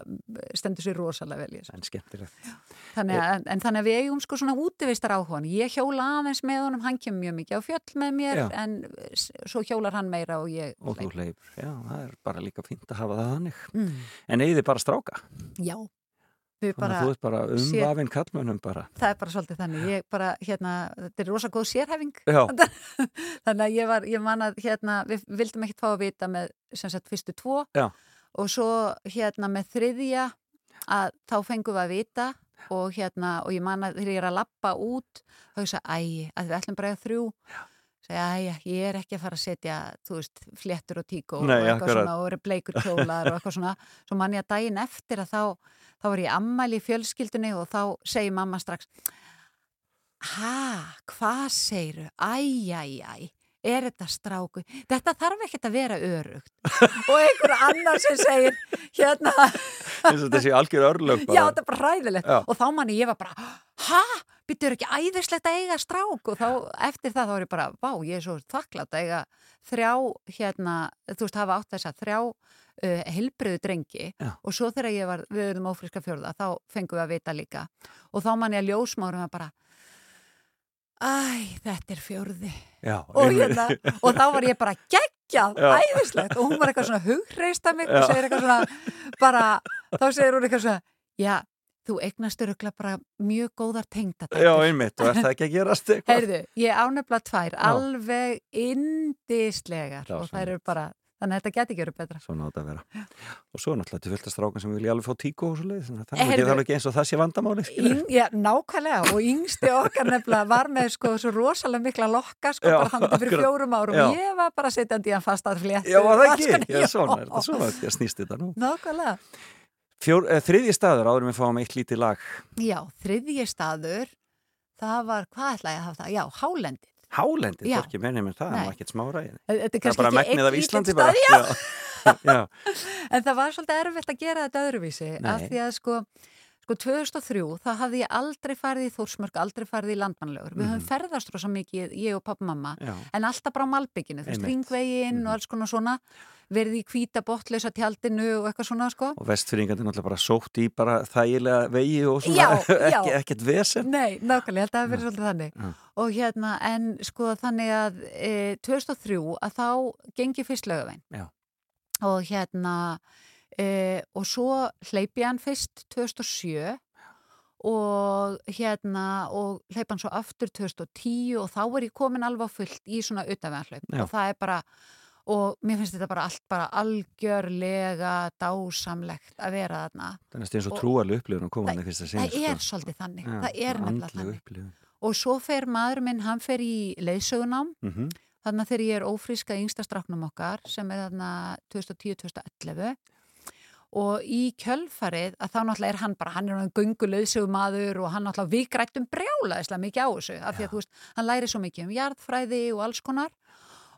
Speaker 7: stendur sér rosalega vel
Speaker 3: En skemmtilegt.
Speaker 7: Þannig að, en, en þannig að við eigum sko svona útivistar á hann. Ég hjóla aðeins með honum, hann kemur mjög mikið á fjöll með mér
Speaker 3: Já.
Speaker 7: en svo hjólar hann meira og ég
Speaker 3: Og þú
Speaker 7: hleyp.
Speaker 3: hleypur, já, það er bara líka fínt að hafa það þannig.
Speaker 7: Mm.
Speaker 3: En eigið þið bara stráka?
Speaker 7: Já, bara,
Speaker 3: að þú ert bara umvafinn kallmönnum bara
Speaker 7: það er bara svolítið þannig. Ég bara, hérna, þetta er rosa góð sérhæfing.
Speaker 3: Já, [laughs]
Speaker 7: Þannig að ég var, ég man að, hérna, við vildum ekkert fá að vita með, sem sagt, fyrstu tvo
Speaker 3: Já.
Speaker 7: og svo, hérna, með þriðja að þá fengum við að vita og hérna, og ég man að þegar ég er að lappa út, þá ég sagði, æ, að við ætlum bara að þrjú segja, æja, ég er ekki að fara að setja veist, fléttur og tíkó
Speaker 3: Nei,
Speaker 7: og eitthvað svona og eru bleikur [laughs] kjólar og eitthvað svona, svo man ég að daginn eftir að þá, þá var ég ammæli í fjölskyldunni og þá segir mamma strax ha, hvað segiru æjæjæj, er þetta stráku þetta þarf ekkert að vera örugt og einhver annar sem segir hérna,
Speaker 3: eins og þessi algjör örlög bara.
Speaker 7: Já þetta er bara hræðilegt.
Speaker 3: Já.
Speaker 7: og þá manni ég var bara, ha? Byttur ekki æðislegt að eiga strák? Og þá eftir það þá er ég bara, vá, ég er svo þakklátt að eiga þrjá hérna, þú veist, hafa átt þess að þrjá uh, helbriðu drengi.
Speaker 3: Já.
Speaker 7: og svo þegar ég var, við erum ófriska fjörða þá fengum við að vita líka. Og þá manni að ljósmárum að bara æ, þetta er fjörði
Speaker 3: Já,
Speaker 7: og, hérna, og þá var ég bara geggjað, æðislegt. Og hún var eitthvað svona hugreist að mig
Speaker 3: Já.
Speaker 7: og segir eitthvað svona bara, þá segir hún eitthvað svona já, þú eignast öruglega bara mjög góðar
Speaker 3: Já,
Speaker 7: tengdadættur
Speaker 3: einmitt, og er það ekki að gerast eitthvað?
Speaker 7: heyrðu, ég ánefla tvær alveg indislegar
Speaker 3: Já,
Speaker 7: og þær eru bara þannig að þetta geti ekki verið betra
Speaker 3: Svona átt að vera. Og svo náttúrulega fullt að strákan sem vilja alveg fá tíku og svo leið, þannig að það er ekki, það eins og það sé vandamáli.
Speaker 7: já, nákvæmlega og yngsti okkar nefnilega var með sko svo rosalega mikla lokka sko
Speaker 3: Já,
Speaker 7: bara þannig fyrir fjórum árum
Speaker 3: Já.
Speaker 7: ég var bara setjandi í hann fastað fléttu
Speaker 3: Já, var það ekki? Já, svona er þetta, [laughs] svona er þetta snýst þetta nú.
Speaker 7: Nákvæmlega
Speaker 3: Fjór, eh, þriðji staður áður við fáum eitt lítið lag.
Speaker 7: Já, þriðji staður, það var, hvað ætla ég að hafa það? Já, Hálendið.
Speaker 3: Hálendið,
Speaker 7: Já.
Speaker 3: hvorki menni með það, það er ekkert smára í
Speaker 7: Þetta er kannski
Speaker 3: bara
Speaker 7: ekki einn
Speaker 3: af Íslandi
Speaker 7: staður, já. [laughs]
Speaker 3: já.
Speaker 7: En það var svolítið erfitt að gera þetta öðruvísi
Speaker 3: Nei.
Speaker 7: af því að sko, sko 2003 þá hafði ég aldrei farið í Þórsmörk, aldrei farið í landmannlegur. Við höfum ferðast rosa mikið, ég og pappa mamma,
Speaker 3: Mhm. Já.
Speaker 7: en alltaf bara á Malbygginu, þú veist,
Speaker 3: Einmitt.
Speaker 7: ringveginn
Speaker 3: Mhm.
Speaker 7: og alls konar svona, verið í hvíta bottlausa tjaldinu og eitthvað svona, sko.
Speaker 3: Og vestfyringandi náttúrulega bara sótt í bara þægilega vegi og svona,
Speaker 7: Já, [laughs] já.
Speaker 3: ekki, ekkert vesen.
Speaker 7: Nei, nákvæmlega, þetta hefur verið svolítið þannig.
Speaker 3: Já.
Speaker 7: Og hérna, en sko þannig að e, 2003 að þá gengi fyrst lögavein.
Speaker 3: Já.
Speaker 7: Og hérna, e, og svo hleypi hann fyrst 2007 og hérna, og hleypa hann svo aftur 2010 og þá er ég komin alveg fullt í svona utanveganhlaup.
Speaker 3: Já.
Speaker 7: Og það er bara, og mér finnst þetta bara allt bara algjörlega dásamlegt að vera þarna.
Speaker 3: Þannig að eins og
Speaker 7: Og-
Speaker 3: trúarlega upplifun að koma hann í fyrsta sinni.
Speaker 7: Það er svolítið þannig,
Speaker 3: Já,
Speaker 7: það er nefnilega þannig.
Speaker 3: upplifun.
Speaker 7: Og svo fer maður minn, hann fer í leiðsögunám,
Speaker 3: Mhm.
Speaker 7: þannig að þegar ég er ófríska í yngsta stráknum okkar, sem er þarna 2010-2011, og í kjölfarið, að þá náttúrulega er hann bara, hann er hann gungu leiðsögumadur og hann náttúrulega við grættum brjálaðislega mikið á þessu, af því að þú veist, hann læri svo mikið um jarðfræði og alls konar,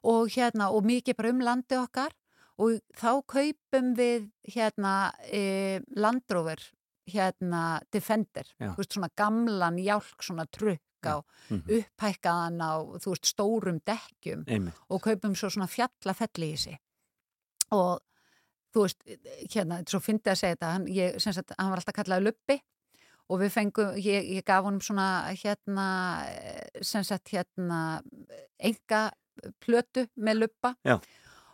Speaker 7: og hérna, og mikið bara um landi okkar, og þá kaupum við hérna e, Landrover, hérna Defender,
Speaker 3: Já.
Speaker 7: þú veist, svona gamlan hjálk, svona trukk á
Speaker 3: Mhm.
Speaker 7: upphækkaðan á, þú veist, stórum dekkjum
Speaker 3: Einmitt.
Speaker 7: og kaupum svo svona fjallafelli í sig og þú veist, hérna, þetta er svo fyndið að segja þetta hann, ég, sagt, hann var alltaf kallaði Luppi og við fengum, ég, ég gaf honum svona hérna, eh, sem sagt hérna, enga plötu með Luppa
Speaker 3: Já.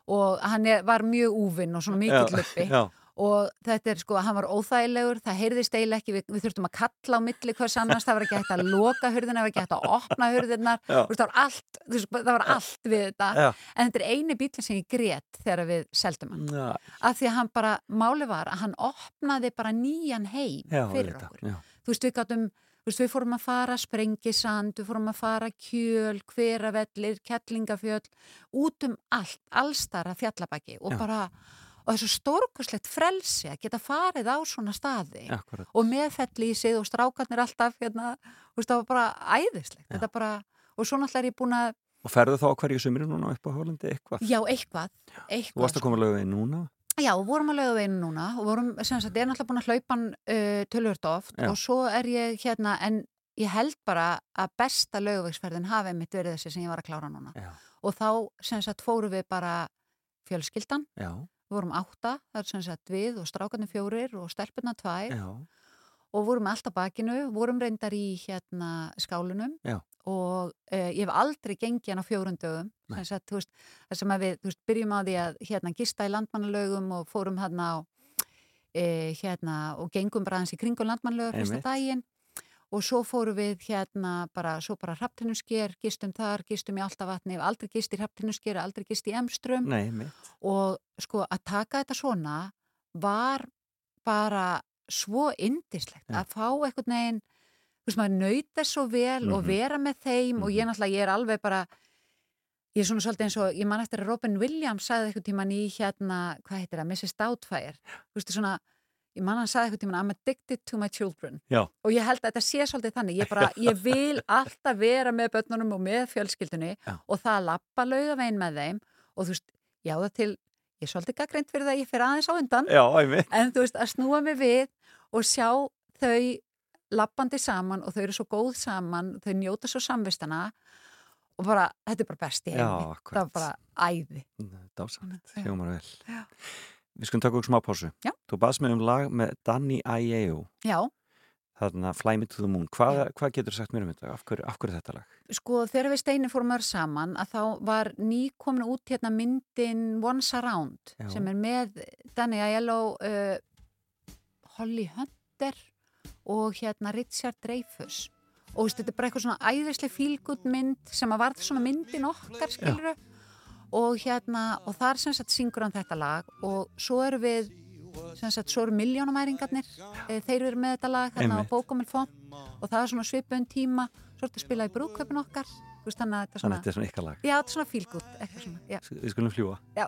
Speaker 7: og hann er, var mjög úvinn og svona mikill Luppi
Speaker 3: Já,
Speaker 7: og þetta er sko, hann var óþægilegur það heyrðist eiginlega ekki, við, við þurftum að kalla á milli hvers annars, það var ekki hægt að loka hurðina það var ekki hægt að opna. Þú veist, það var allt, það var allt við þetta
Speaker 3: Já.
Speaker 7: en þetta er eini bílinn sem ég grét þegar við seldum hann
Speaker 3: Já,
Speaker 7: af því að hann bara, máli var að hann opnaði bara nýjan heim
Speaker 3: já,
Speaker 7: fyrir okkur þú veist, við gáttum veist, við fórum að fara sprengisand, við fórum að fara kjöl, hveravellir, kettlingafjöll, út um allt, allstara fjallabaki og
Speaker 3: Já.
Speaker 7: bara, og þessu stórkoslegt frelsi að geta farið á svona staði
Speaker 3: Akkurat.
Speaker 7: og með fellísið og strákarnir alltaf, hérna, þú veist, það var bara æðislegt, bara, og svo náttúrulega er ég búin að,
Speaker 3: Og ferðu þá hverju sumri núna upp á Hólandi eitthvað?
Speaker 7: já, eitthvað, eitthvað.
Speaker 3: Þú varst að koma lögu inn núna?
Speaker 7: Já, vorum að lauga veinu núna og vorum, sem sagt, ég er náttúrulega búin að hlaupa uh, tölvört oft
Speaker 3: Já.
Speaker 7: og svo er ég hérna, en ég held bara að besta laugavegsferðin hafi einmitt verið þessi sem ég var að klára núna.
Speaker 3: Já.
Speaker 7: Og þá, sem sagt, fórum við bara fjölskyldan,
Speaker 3: Já,
Speaker 7: við vorum átta, það er sem sagt við og strákarnir fjórir og stelpurna tvær.
Speaker 3: Já,
Speaker 7: og vorum með allt á bakinu, vorum reyndar í hérna skálunum
Speaker 3: Já.
Speaker 7: og uh, ég hef aldrei gengið hann á fjórun dögum.
Speaker 3: Nei.
Speaker 7: sem sagt, þú veist, það sem að við þú veist, byrjum á því að hérna gista í landmannalögum og fórum hérna á uh, hérna og gengum bara hans í kringum landmannalögur fyrsta daginn og svo fórum við hérna bara, svo bara hrapptinusker, gistum þar, gistum í Altavatni, hef aldrei gist í hrapptinusker, aldrei gist í Emstrum
Speaker 3: nei,
Speaker 7: og sko að taka þetta svona var bara svo indislegt
Speaker 3: Já.
Speaker 7: að fá eitthvað neginn þú veist maður nöyta svo vel og
Speaker 3: Mhm.
Speaker 7: vera með þeim og ég
Speaker 3: Mhm.
Speaker 7: náttúrulega, ég er alveg bara ég er svona svolítið eins og, ég man eftir að Robin Williams sagði eitthvað tíman í hérna, hvað heitir það, Mrs. Doubtfire þú veist svona, ég man hann sagði eitthvað tíman I'm addicted to my children
Speaker 3: Já.
Speaker 7: og ég held að þetta sé svolítið þannig ég, bara, ég vil [laughs] alltaf vera með börnunum og með fjölskyldunni
Speaker 3: Já.
Speaker 7: og það að lappa laugavegin með þeim og þú veist, já það til ég er svolítið gaggrind fyrir það að ég fyrir aðeins á undan
Speaker 3: Já,
Speaker 7: en þú veist, að snúa mig við og sjá þau lappandi saman og þau eru svo góð saman þau njóta svo samvistana og bara, þetta er bara best í
Speaker 3: Já,
Speaker 7: heimi það var bara æði
Speaker 3: Dásanlegt,
Speaker 7: Já.
Speaker 3: hljómar vel.
Speaker 7: Já.
Speaker 3: Við skulum taka okkur smá pásu.
Speaker 7: Já.
Speaker 3: Þú baðst mér um lag með Danny Aieo,
Speaker 7: já,
Speaker 3: þarna Fly Me to the Moon. Hvað, hvað getur sagt mér um þetta? Af hverju, af hverju þetta lag?
Speaker 7: sko þegar við Steini fórum öll saman að þá var nýkomin út hérna myndin Once Around
Speaker 3: Já.
Speaker 7: sem er með Danny Aiello uh, Holly Hunter og hérna Richard Dreyfuss og þetta er bara eitthvað svona æðislega fílgút mynd sem að varð svona myndin okkar skiluru og hérna og þar sem sagt syngur hann þetta lag og svo eru við sem sagt svo eru miljónumæringarnir e, þeir eru með þetta lag hérna
Speaker 3: Einmitt.
Speaker 7: á Bókumil Font og það er svona svipun tíma svo þetta spilað í brúköpun okkar veist þannig að þetta er svona
Speaker 3: þetta er svona ykkar lag.
Speaker 7: já þetta er svona fílgút eitthvað svona já.
Speaker 3: Við skulum fljúa.
Speaker 7: já.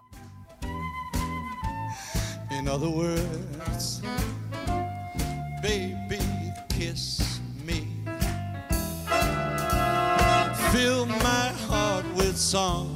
Speaker 8: In other words, baby, kiss me. Fill my heart with song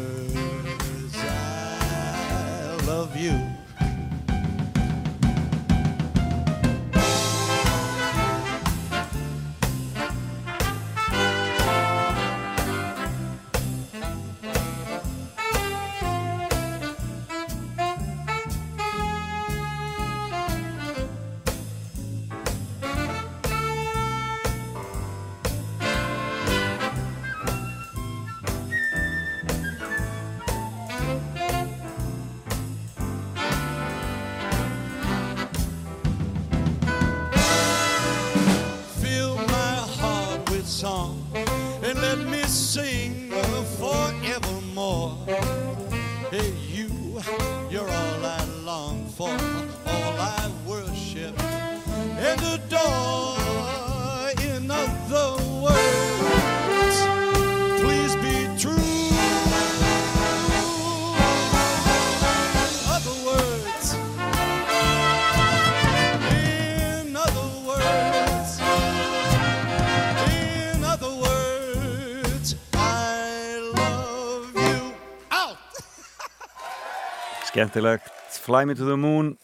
Speaker 3: Skemmtilegt, Fly Me to the Moon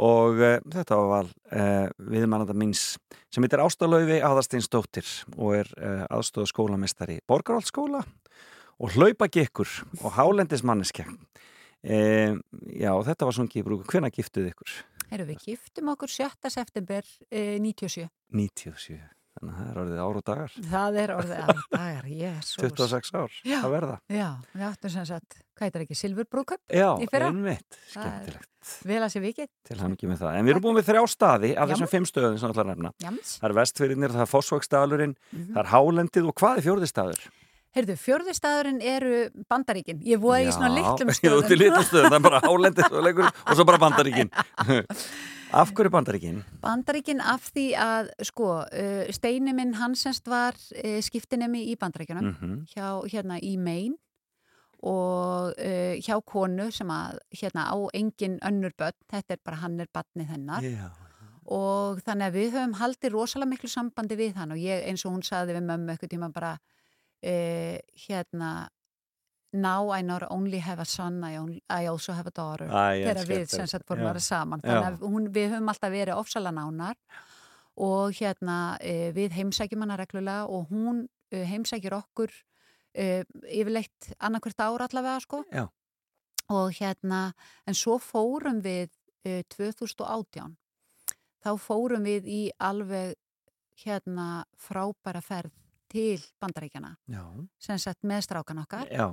Speaker 3: og uh, þetta var val uh, viðmannanda míns sem heitir Ástalaufi Aðarsteinsdóttir og er uh, aðstofa skólamestari Borgaráldsskóla og hlaupa gekkur og hálendismanneskja uh, Já, þetta var svona gíbrúk hvenær giftuð ykkur?
Speaker 7: Heyrðu, við giftum okkur 7. september eh, 97.
Speaker 3: 97 þannig að það er orðið ár og dagar
Speaker 7: Það er orðið að dagar, [laughs] jésús.
Speaker 3: 26 ár
Speaker 7: Já.
Speaker 3: að verða
Speaker 7: Já, við áttum sem sagt, hvað heitir ekki, Silfurbrúkup?
Speaker 3: Já,
Speaker 7: Í fyrra?
Speaker 3: einmitt,
Speaker 7: Það er-
Speaker 3: skemmtilegt
Speaker 7: Vel að sé vikið.
Speaker 3: til hann ekki með það en við erum búin með þrjá staði af
Speaker 7: Já.
Speaker 3: þessum fimm stöðum sem að nefna
Speaker 7: Jams.
Speaker 3: það er vestfyrirnir, það er fósvaksstaðalurinn
Speaker 7: Mhm.
Speaker 3: það er hálendið og hvað er fjórði staður?
Speaker 7: Heyrðu, fjörði staðurinn eru bandaríkin. Ég voru í svona litlum [laughs]
Speaker 3: Já,
Speaker 7: stöðum.
Speaker 3: út í litlum stöðum, það er bara hálendið og, og svo bara bandaríkin [laughs] Af hverju bandaríkin?
Speaker 7: Bandaríkin af því að, sko, uh, Steini minn Hansens var uh, skiptinemi í bandaríkjunum
Speaker 3: Mhm.
Speaker 7: hjá, hérna, í Maine og uh, hjá konu sem að, hérna, á engin önnur börn, þetta er bara hann er barnið hennar
Speaker 3: Já,
Speaker 7: og þannig að við höfum haldið rosalega miklu sambandi við hann og ég eins og hún saði við mömmu eitthvað tíma bara uh, hérna now I not only have a son I, only, I also have a daughter.
Speaker 3: Æ,
Speaker 7: þegar við sem sagt
Speaker 3: Já.
Speaker 7: að vera saman. Þannig að hún, við höfum alltaf verið ofsalega nánar og hérna e, við heimsækjum hana reglulega og hún e, heimsækjur okkur e, yfirleitt annarkvært ára allavega sko.
Speaker 3: Já.
Speaker 7: og hérna en svo fórum við e, 2018 þá fórum við í alveg hérna frábæra ferð til bandaríkjana sem sagt með strákan okkar.
Speaker 3: Já.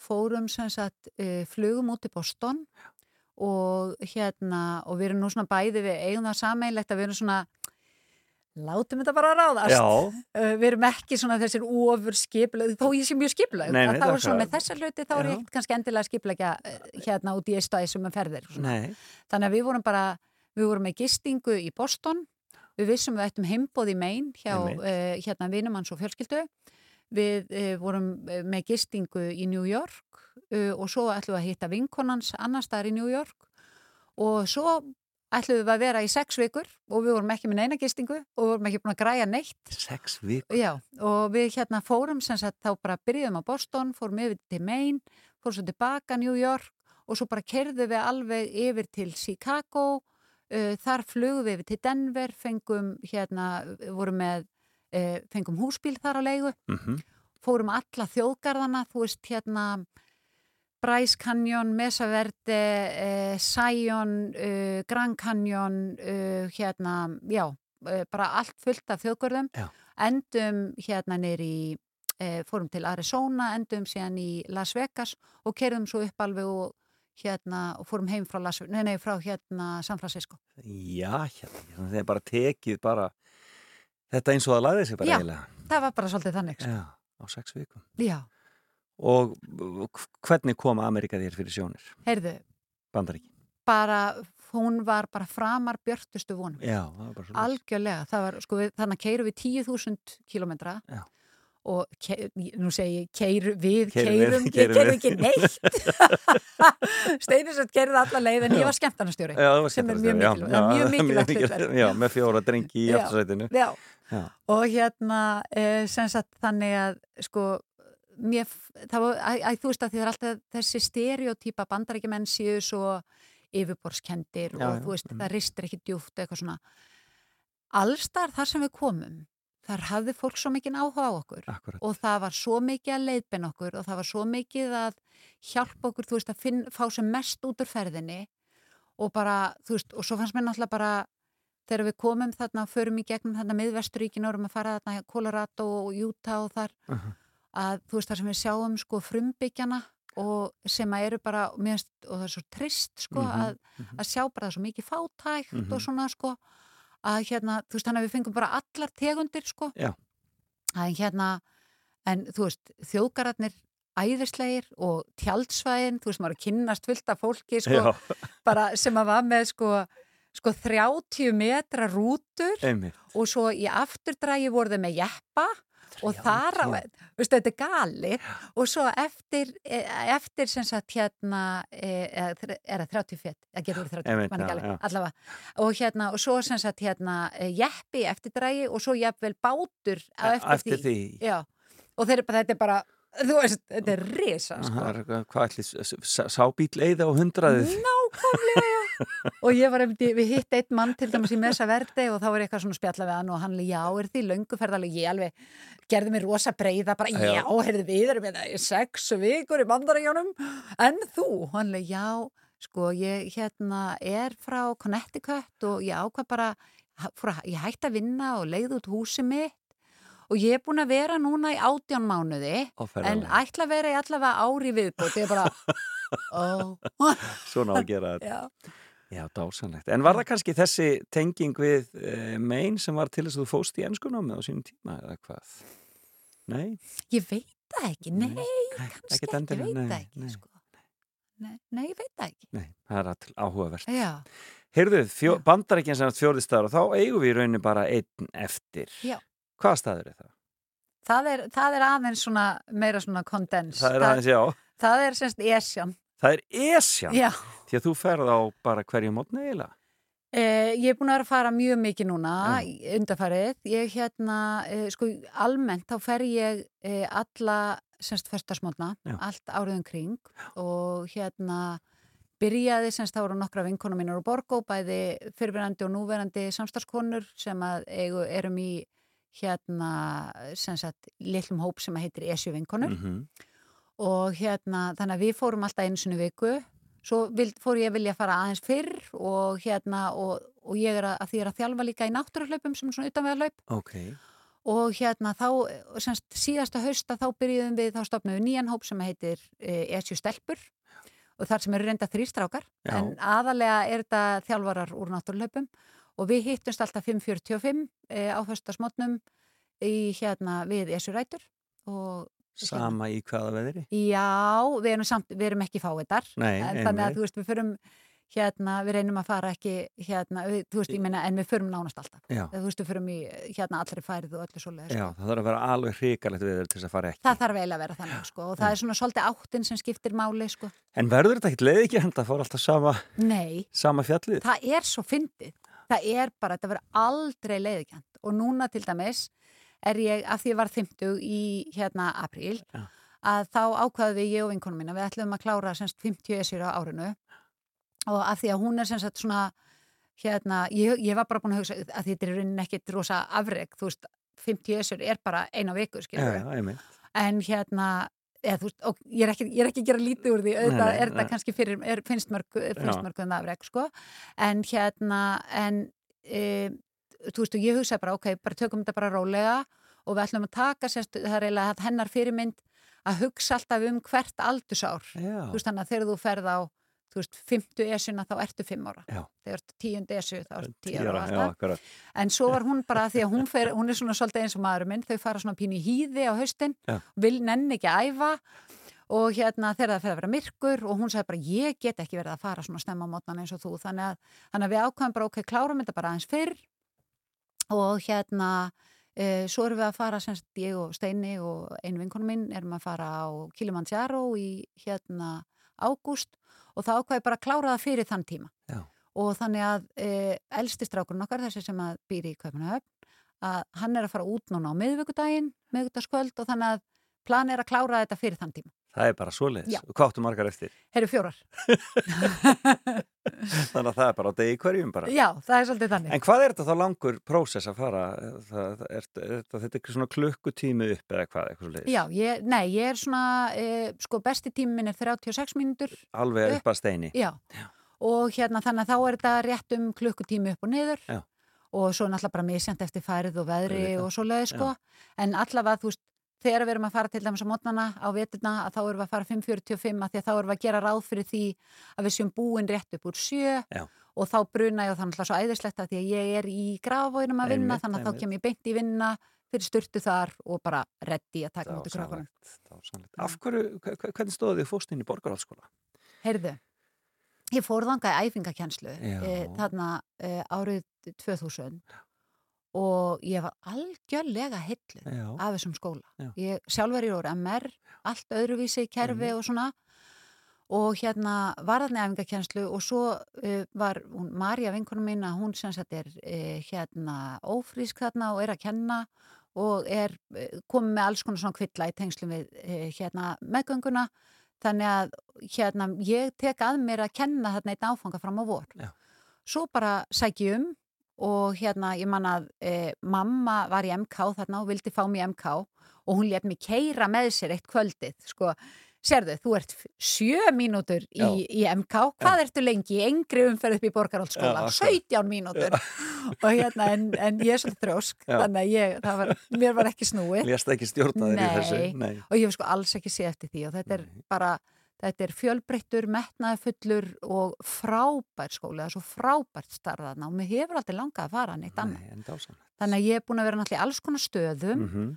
Speaker 7: Fórum sem sagt uh, flugum út í Boston og hérna og við erum nú svona bæði við eigum það sameinlegt að við erum svona látum þetta bara ráðast.
Speaker 3: Já.
Speaker 7: Uh, [laughs] við erum ekki svona þessir ofur skiplega, þó ég sé mjög
Speaker 3: nei,
Speaker 7: þá
Speaker 3: það
Speaker 7: er svona
Speaker 3: er-
Speaker 7: með þessa hluti þá er
Speaker 3: Já.
Speaker 7: ég ekkert kannski endilega skiplega hérna út í eistæðisum með ferðir og svona.
Speaker 3: Nei,
Speaker 7: þannig að við vorum bara við vorum með gistingu í Boston. Við vissum við ættum heimbóð í Maine hjá uh, hérna vinum hans og fjölskyldu við uh, vorum eh, með gistingu í New York uh, og svo ætlum við að hitta vinkonans annar staðar í New York. Og svo ætlum við að vera í sex vikur og við vorum ekki með neina gistingu og við vorum ekki búin að græja neitt.
Speaker 3: Sex vik
Speaker 7: Já, og við hérna fórum sem sagt þá bara byrjuðum á Boston, fórum yfir til Maine, fórum svo tilbaka New York og svo bara kerðum við alveg yfir til Chicago, þar flugum við yfir til Denver, fengum hérna, vorum með, uh, fengum húsbíl þar á leigu,
Speaker 3: mm
Speaker 7: fórum alla þjóðgarðana, þú veist hérna Bryce Canyon, Mesa Verde, uh, Zion, uh, Grand Canyon, hérna, já, bara allt fullt af þjóðgarðum. Endum hérna neyri fórum til Arizona, endum síðan í Las Vegas og kerðum svo upp alveg og hérna, og fórum heim frá, Las, nei, nei, frá hérna San Francisco.
Speaker 3: Já, hérna, það er bara tekið bara þetta eins og það lagði sig bara
Speaker 7: Já.
Speaker 3: eiginlega
Speaker 7: Það var bara svolítið þannig. sko.
Speaker 3: Já, á sex vikum
Speaker 7: Já,
Speaker 3: Og uh, hvernig kom Amerika þér fyrir sjónir?
Speaker 7: heyrðu,
Speaker 3: Bandaríki?
Speaker 7: bara, hún var bara framar björtustu vonum.
Speaker 3: Já, það var bara svo
Speaker 7: Algjörlega, það var, sko, við, þannig að keirum við 10.000 kilometra
Speaker 3: Já.
Speaker 7: og ke, nú segi ég, keir, við keirum, ég keirum ekki neitt [laughs] Steinisett keirði alla leið en ég var skemmtarnastjóri
Speaker 3: Já, það var
Speaker 7: sem er mjög
Speaker 3: já.
Speaker 7: mikilvægt,
Speaker 3: Já,
Speaker 7: mjög [laughs] mikilvægt.
Speaker 3: Já, með fjóra drengi í
Speaker 7: Já.
Speaker 3: aftursætinu
Speaker 7: Já,
Speaker 3: Já.
Speaker 7: Og hérna e, sem sagt þannig að sko mér, það var, að, að, þú veist að því það er alltaf þessi stereotýpa bandarækjumenn séu svo yfirborskendir
Speaker 3: Já,
Speaker 7: og
Speaker 3: já,
Speaker 7: þú veist,
Speaker 3: mm.
Speaker 7: það ristir ekki djúft eitthvað svona. Allstar þar sem við komum þar hafði fólk svo mikið áhuga á okkur
Speaker 3: Akkurat.
Speaker 7: og það var svo mikið að leiðbin okkur og það var svo mikið að hjálpa okkur, þú veist, að finn, fá sem mest út úr ferðinni og bara, þú veist, og svo fannst mér náttúrulega bara þegar við komum þarna og förum í gegnum þarna miðvesturíkin og erum að fara þarna Colorado og Utah og þar
Speaker 3: Mhm.
Speaker 7: að þú veist, þar sem við sjáum sko frumbyggjana og sem að eru bara mér finnst, og það er svo trist sko
Speaker 3: Mhm,
Speaker 7: að, að sjá bara það svo mikið fátækt
Speaker 3: Mhm.
Speaker 7: og svona sko að hérna, þú veist, þannig að við fengum bara allar tegundir sko
Speaker 3: Já.
Speaker 7: að hérna, en þú veist þjóðgararnir æðislegir og tjaldsvæðin, þú veist, maður að kynnast fullt af fólki sko,
Speaker 3: Já,
Speaker 7: bara sem að var með sko, sko 30 metra rútur
Speaker 3: einmitt.
Speaker 7: og svo í afturdrægi voru þau með jeppa og þar á, veistu, þetta er gali og svo eftir, e- eftir sem sagt hérna e, er það 30 fett, það verið 30
Speaker 3: Einmitt,
Speaker 7: man ekki
Speaker 3: já,
Speaker 7: alveg,
Speaker 3: já.
Speaker 7: allavega. Og hérna, og svo sem sagt hérna e, jeppi eftir drægi og svo jafnvel bátur á eftir,
Speaker 3: Eftir því.
Speaker 7: Já, og þeir þetta er bara þú veist, þetta er risa sko.
Speaker 3: Hvað ætli, s- s- sábíl eiða á hundraðið?
Speaker 7: Nákvæmlega, og ég var í- við hitt eitt mann til dæmis í Mesa Verdi og þá var ég eitthvað svona spjalla við hann og hann, já, er því lönguferðaleg ég alveg gerði mér rosa breyða bara,
Speaker 3: Já.
Speaker 7: já, heyrðu við erum hérna í sex vikur í bandaríjónum en þú, hann, já sko, ég hérna er frá Connecticut og ég ákvað bara að- ég hætti að vinna og leiði út húsi mitt. Og ég er búin að vera núna í átján mánuði en ætla að vera í allavega ári viðbútt ég er bara, [laughs] ó.
Speaker 3: Svona á að gera þetta.
Speaker 7: já,
Speaker 3: Já, dásanlegt. En var það kannski þessi tenging við uh, mein sem var til þess að þú fóst í ennskunámið á sínum tíma eða hvað? Nei?
Speaker 7: Ég veit það ekki, nei, kannski
Speaker 3: ekkert
Speaker 7: ekki, ég
Speaker 3: endilega,
Speaker 7: veit
Speaker 3: nei,
Speaker 7: það ekki,
Speaker 3: nei.
Speaker 7: sko. Nei, nei, ég veit það ekki.
Speaker 3: Nei, það er all áhugavert.
Speaker 7: Já,
Speaker 3: Heyrðu, fjó, bandarækinn sem fjórði staður og þá eigum við í rauninni bara einn eftir.
Speaker 7: Já.
Speaker 3: Hvaða staður er það?
Speaker 7: það er, það er aðeins svona, meira svona kondens.
Speaker 3: Það er aðeins, já.
Speaker 7: Það er semst Esjan.
Speaker 3: Það er Esjan.
Speaker 7: Já.
Speaker 3: Því að þú ferð á bara hverju mótni eiginlega.
Speaker 7: Eh, ég er búin að vera að fara mjög mikið núna í undarfarið. Ég hérna, eh, sko, almennt þá fer ég eh, alla, semst, föstasmótna,
Speaker 3: Já.
Speaker 7: allt áriðum kring og hérna byrjaði, semst, þá eru nokkra vinkonum mínur úr Borgó, bæði fyrirverandi og núverandi samstarfskonur sem að eigu, erum í hérna, sem sagt, litlum hóp sem að heitir Esju vinkonur
Speaker 3: Mm
Speaker 7: og hérna, þannig að við fórum alltaf einu sinni í viku svo vild, fór ég að vilja fara aðeins fyrr og hérna, og, og ég er að, að því er að þjálfa líka í náttúruhlaupum sem svona utanvegarlaup
Speaker 3: Ok.
Speaker 7: og hérna þá, semst, síðasta hausta þá byrjuðum við, þá stopnum við nýjan hóp sem heitir e, Esju Stelpur. Og þar sem eru reynda þrýstrákar en aðalega er þetta þjálfarar úr náttúruhlaupum. Og við hittumst alltaf 5.45 e, á höstasmotnum í hérna við Esju Rætur. Og
Speaker 3: Sama í hvaða veðri?
Speaker 7: Já, við erum, samt, við erum ekki fáiðar
Speaker 3: Nei,
Speaker 7: þannig að þú veist, við förum hérna, við reynum að fara ekki hérna, við, þú veist, ég meina, en við förum nánast alltaf
Speaker 3: Já.
Speaker 7: þú veist, við förum í hérna allri færið og öllu svoleiðis
Speaker 3: Já,
Speaker 7: sko.
Speaker 3: það þarf að vera alveg hrikalegt veður til þess að fara ekki.
Speaker 7: það þarf eiginlega að vera þannig, sko og það er svona svolítið áttin sem skiptir máli, sko
Speaker 3: En verður þetta ekkert leið ekki henda fór alltaf sama,
Speaker 7: Nei,
Speaker 3: sama fjallið?
Speaker 7: það er svo fyndið það er bara, þetta verður aldrei leiðikjönd og núna til dæmis er ég, af því ég var 50 í hérna apríl,
Speaker 3: Já.
Speaker 7: að þá ákvaðu við ég og vinkonum mína, við ætlum að klára semst 50 esir á árinu. Og af því að hún er semst svona hérna, ég, ég var bara búin að hugsa að þetta er rauninni ekkit rosa afreg þú veist, 50 esir er bara eina viku skilur
Speaker 3: einmitt.
Speaker 7: en hérna eða, veist, og ég er, ekki, ég er ekki að gera lítið úr því auðvitað er þetta kannski fyrir, er, finnst mörg mörgum það afreg, sko. En hérna, en e, þú veist, og ég hugsaði bara, ok, bara tökum þetta bara rólega og við ætlum að taka sérst, það er eiginlega hennar fyrirmynd að hugsa alltaf um hvert aldursár
Speaker 3: Já.
Speaker 7: þú veist, þannig að þegar þú ferð á þú veist, 50 esuna þá ertu 5 ára
Speaker 3: Já.
Speaker 7: þegar ertu 10 esu þá ertu 10
Speaker 3: Tíu
Speaker 7: ára
Speaker 3: ára, já.
Speaker 7: En svo var hún bara því að hún, fer, hún er svona svolítið eins og maðurum minn, þau fara svona pínu í hýði á haustin, vil nenni ekki æfa og hérna þegar það fer að vera myrkur og hún sagði bara ég get ekki verið að fara svona snemma á mótnan eins og þú þannig að, þannig að við ákvæðum bara ok, klárum þetta bara aðeins fyrr og hérna e, svo erum við að fara semst ég og Steini og einu vinkonum minn erum að fara á Kilimanjaro í hérna ágúst og það ákvæði bara að klára það fyrir þann tíma
Speaker 3: Já.
Speaker 7: og þannig að e, elsti strákurinn okkar, þessi sem að býri í Kaupanahöfn, að hann er að fara út núna á miðvikudaginn, miðvikudagskvöld og þannig að plan er að klára þetta fyrir þann tíma.
Speaker 3: Það er bara svoleiðis.
Speaker 7: Já.
Speaker 3: Og hvað áttu margar eftir?
Speaker 7: Herru fjórar. [laughs]
Speaker 3: Þannig að það er bara á degi hverjum bara.
Speaker 7: Já, það er svolítið þannig.
Speaker 3: En hvað er þetta þá langur prósess að fara? Það, það, er, er, þetta er ekki svona klukkutími upp eða hvað, eitthvað svoleiðis?
Speaker 7: Já, ég, nei, ég er svona, e, sko, besti tíminn er 36 mínútur.
Speaker 3: Alveg
Speaker 7: Upp.
Speaker 3: að steini?
Speaker 7: Já. Og hérna þannig að þá er þetta rétt um klukkutími upp og niður.
Speaker 3: Já.
Speaker 7: Og svo náttúrulega bara misjant eftir færið og veðri og svo leiði, sko. En allavega, þú veist, þegar við erum að fara til dæmis á mótnana á veturna að þá erum við að fara 5.45 að því að þá erum við að gera ráð fyrir því að við séum búin rétt upp úr sjö
Speaker 3: Já.
Speaker 7: og þá bruna ég og þannig svo æðislegt að því að ég er í grafvóinum að vinna
Speaker 3: Einmitt,
Speaker 7: þannig að þá
Speaker 3: einmitt.
Speaker 7: kem ég beint í vinna fyrir styrtu þar og bara reddi að taka mútið
Speaker 3: dásamlegt. Af hverju, hve- hve- hvernig stóðu þið fórst inn í borgarhaldsskóla?
Speaker 7: Heyrðu, ég fór þangað í æfingakjenslu
Speaker 3: Já.
Speaker 7: e, þarna e, árið 2000 og ég var algjörlega hillu
Speaker 3: Já.
Speaker 7: af þessum skóla.
Speaker 3: Já.
Speaker 7: Ég sjálfur ég voru MR, allt öðruvísi kerfi og svona og hérna var þarna æfingakjenslu og svo uh, var hún, Marja vinkunum mín að hún sem sagt er uh, hérna ófrísk þarna og er að kenna og er uh, komið með alls konar svona kvilla í tengslum við uh, hérna meðgönguna þannig að hérna, ég tek að mér að kenna þarna einn áfanga fram á vor
Speaker 3: Já.
Speaker 7: svo bara sæki um og hérna, ég man að e, mamma var í MK þarna og vildi fá mig í MK og hún létt mig keira með sér eitt kvöldið, sko Sérðu, þú ert sjö mínútur í,
Speaker 3: Já.
Speaker 7: í MK, hvað ertu lengi í engri umferð upp í Borgarholtskóla?
Speaker 3: Já, akkurat.
Speaker 7: 17 mínútur og hérna, en, en ég er svolítið þrjósk
Speaker 3: Já.
Speaker 7: þannig að ég, það var, mér var ekki snúið
Speaker 3: Lést ekki stjórna þér í þessu
Speaker 7: Nei.
Speaker 3: Nei.
Speaker 7: og ég hef sko alls ekki séð eftir því og þetta er bara, þetta er fjölbreyttur metnaðfullur og frábær skóli, það er svo frábært starðaðna og mér hefur aldrei langað að fara neitt annað.
Speaker 3: Nei,
Speaker 7: Þannig að ég er búin að vera náttúrulega í alls konar stöðum
Speaker 3: mm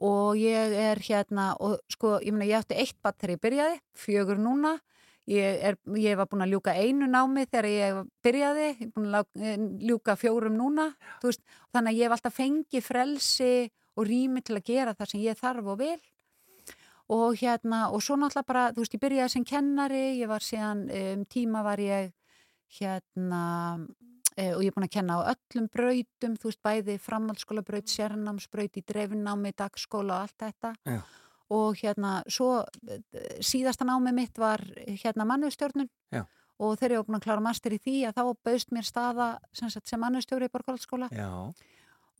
Speaker 7: og ég er hérna og sko, ég meina, ég átti eitt batt þegar ég byrjaði, fjögur núna. Ég, er, ég var búin að ljúka einu námi þegar ég byrjaði ég er búin að eh, ljúka fjórum núna veist, þannig að ég hef alltaf fengið frelsi og rými til að gera það sem ég þarf og vil og hérna, og svo náttúrulega bara þú veist, ég byrjaði sem kennari ég var síðan, um, tíma var ég hérna e, og ég er búin að kenna á öllum brautum þú veist, bæði framhaldsskólabraut sérnámsbraut í dreifinnámi, dagskóla og allt þetta.
Speaker 3: Já.
Speaker 7: og hérna svo eh, síðasta námi mitt var hérna mannustjórnun
Speaker 3: Já.
Speaker 7: og þegar ég var búin að klára master í því að þá bauðst mér staða sem, sem mannustjóri í Borgóldskóla
Speaker 3: Já,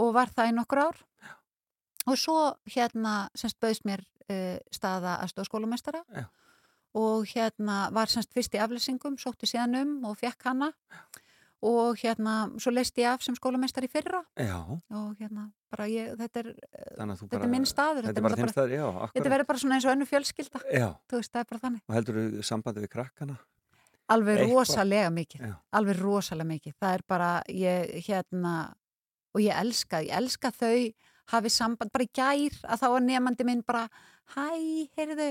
Speaker 7: og var það í nokkur ár og svo hérna semst bauðst mér uh, staða aðstofskólamestara
Speaker 3: Já.
Speaker 7: og hérna var semst fyrst í aflýsingum, sótti síðan um og fekk hana. Og hérna svo leist ég af sem skólamestari í fyrra.
Speaker 3: Já.
Speaker 7: Og hérna bara ég, þetta er, þetta
Speaker 3: bara
Speaker 7: er minn staður
Speaker 3: Þetta er bara
Speaker 7: bara,
Speaker 3: staður, já,
Speaker 7: þetta verður bara svona eins og önnu fjölskylda.
Speaker 3: Já,
Speaker 7: þú veist, það er bara þannig.
Speaker 3: Og heldur þú sambandi við krakkana?
Speaker 7: alveg
Speaker 3: Eitthvað.
Speaker 7: rosalega mikið.
Speaker 3: Já.
Speaker 7: alveg rosalega mikið. Það er bara, ég hérna og ég elska, ég elska þau hafi samband, bara í gær að þá var nefandi minn bara, hæ, heyrðu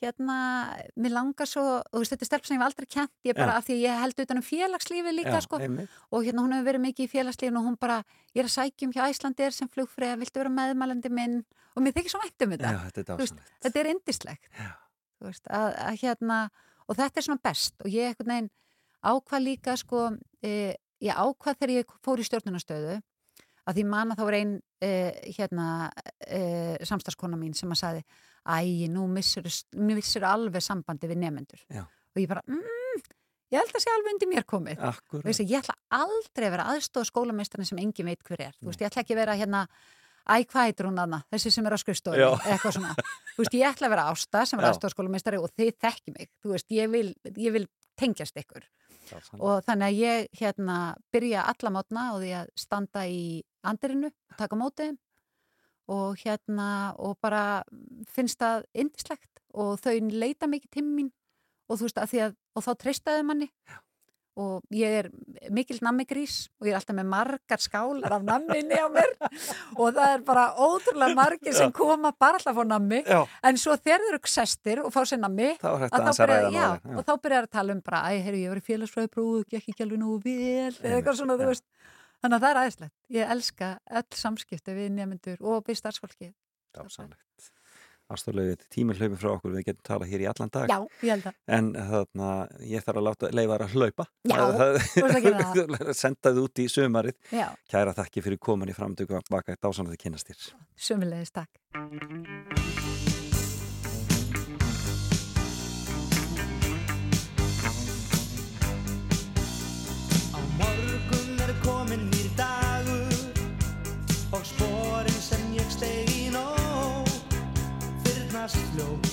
Speaker 7: hérna, mér langar svo og þetta er stelp sem ég hef aldrei kent ég bara,
Speaker 3: Já.
Speaker 7: af því að ég held utan um félagslífi líka
Speaker 3: já,
Speaker 7: sko,
Speaker 3: einmitt.
Speaker 7: og hérna hún hefur verið mikið í félagslífinu og hún bara, ég er að sækjum hjá Æslandir sem flugfreyja, viltu vera meðmælandi minn? Og mér þykir svo vænt um þetta.
Speaker 3: Já, þetta er
Speaker 7: veist, þetta er indislegt veist, að, að hérna og þetta er svona best. Og ég einhvern veginn ákvað líka sko e, ég ákvað þegar ég fór í stjórnunastöðu að því man að þá var ein e, hérna e, samstarskona mín sem að saði æ, nú missur, missur alveg sambandi við nefendur
Speaker 3: Já.
Speaker 7: og ég bara, mm, ég held að sé alveg undir mér komið
Speaker 3: Akkurat
Speaker 7: Veistu, ég ætla aldrei að vera aðstofa skólameistarinn sem engin veit hver er. Þú veist, ég ætla ekki að vera hérna, æ, hvað heitir hún aðna, þessi sem er á skrifstofu,
Speaker 3: Já.
Speaker 7: eitthvað svona. Þú veist, ég ætla að vera ásta sem er aðstofa skólameistari og þið þekki mig. Þú veist, ég vil, ég vil tengjast ykkur. Og þannig að ég, hérna, byrja alla mótna og því að standa í andirinu, taka á móti þeim. Og hérna, og bara finnst það indislegt og þau leita mikið til mín. Og þú veist, að því að, og þá treystaði manni og ég er mikil nammigrís og ég er alltaf með margar skálar af namminni á mér og það er bara ótrúlega margir sem koma bara alltaf fá nammi
Speaker 3: Já,
Speaker 7: en svo þegar þeir eru sestir og fá sér nammi
Speaker 3: þá er
Speaker 7: og þá byrjar að tala um bara, æ, heyrðu, ég var í félagsfræðiprófu, gekk ekki alveg nógu vel, eða eitthvað svona, þú veist. Þannig að það er aðeinslegt. Ég elska öll samskipti við nefnendur og við starfsfólki.
Speaker 3: Dásamlegt Ástoflega, tíminn hlaupið frá okkur, við getum talað hér í allan dag.
Speaker 7: Já, ég að.
Speaker 3: En þarna, ég þarf að láta leifa þær að hlaupa.
Speaker 7: Já,
Speaker 3: það,
Speaker 7: þú ert að gera [laughs]
Speaker 3: Senda þið út í sumarið.
Speaker 7: Já,
Speaker 3: Kæra þakki fyrir komin í framtöku baka dásamlega að kynast þér.
Speaker 7: Sömulegis takk.
Speaker 9: slow.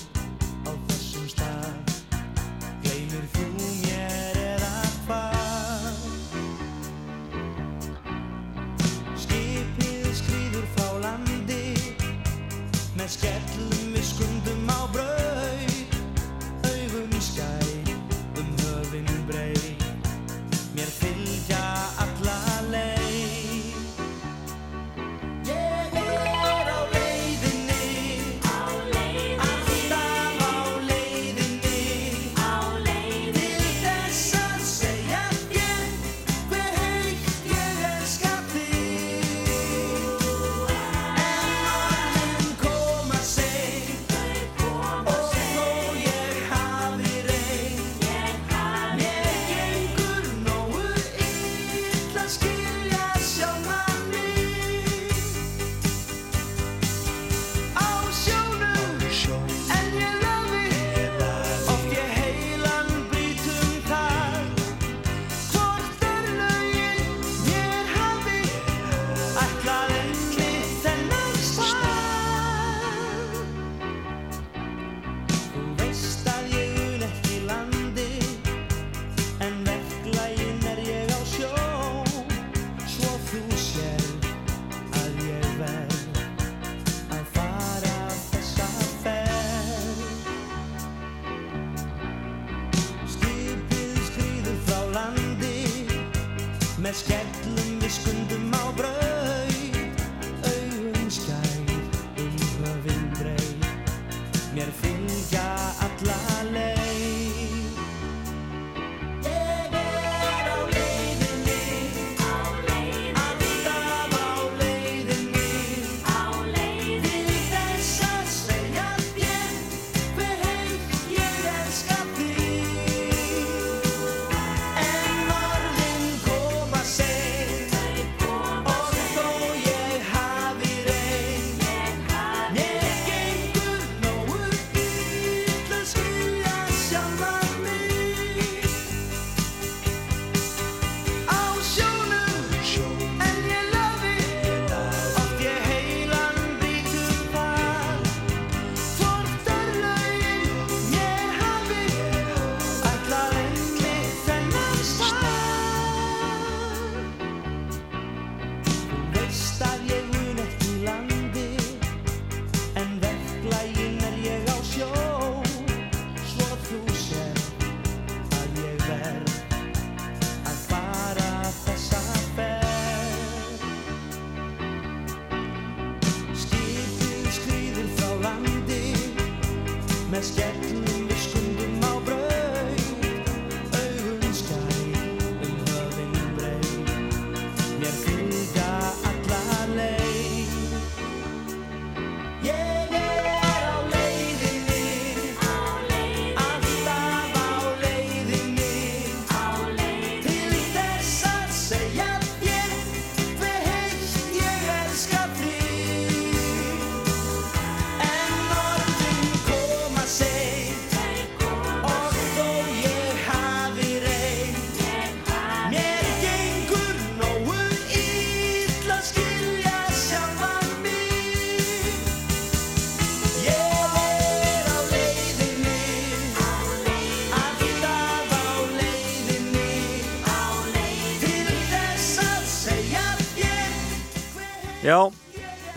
Speaker 3: Já,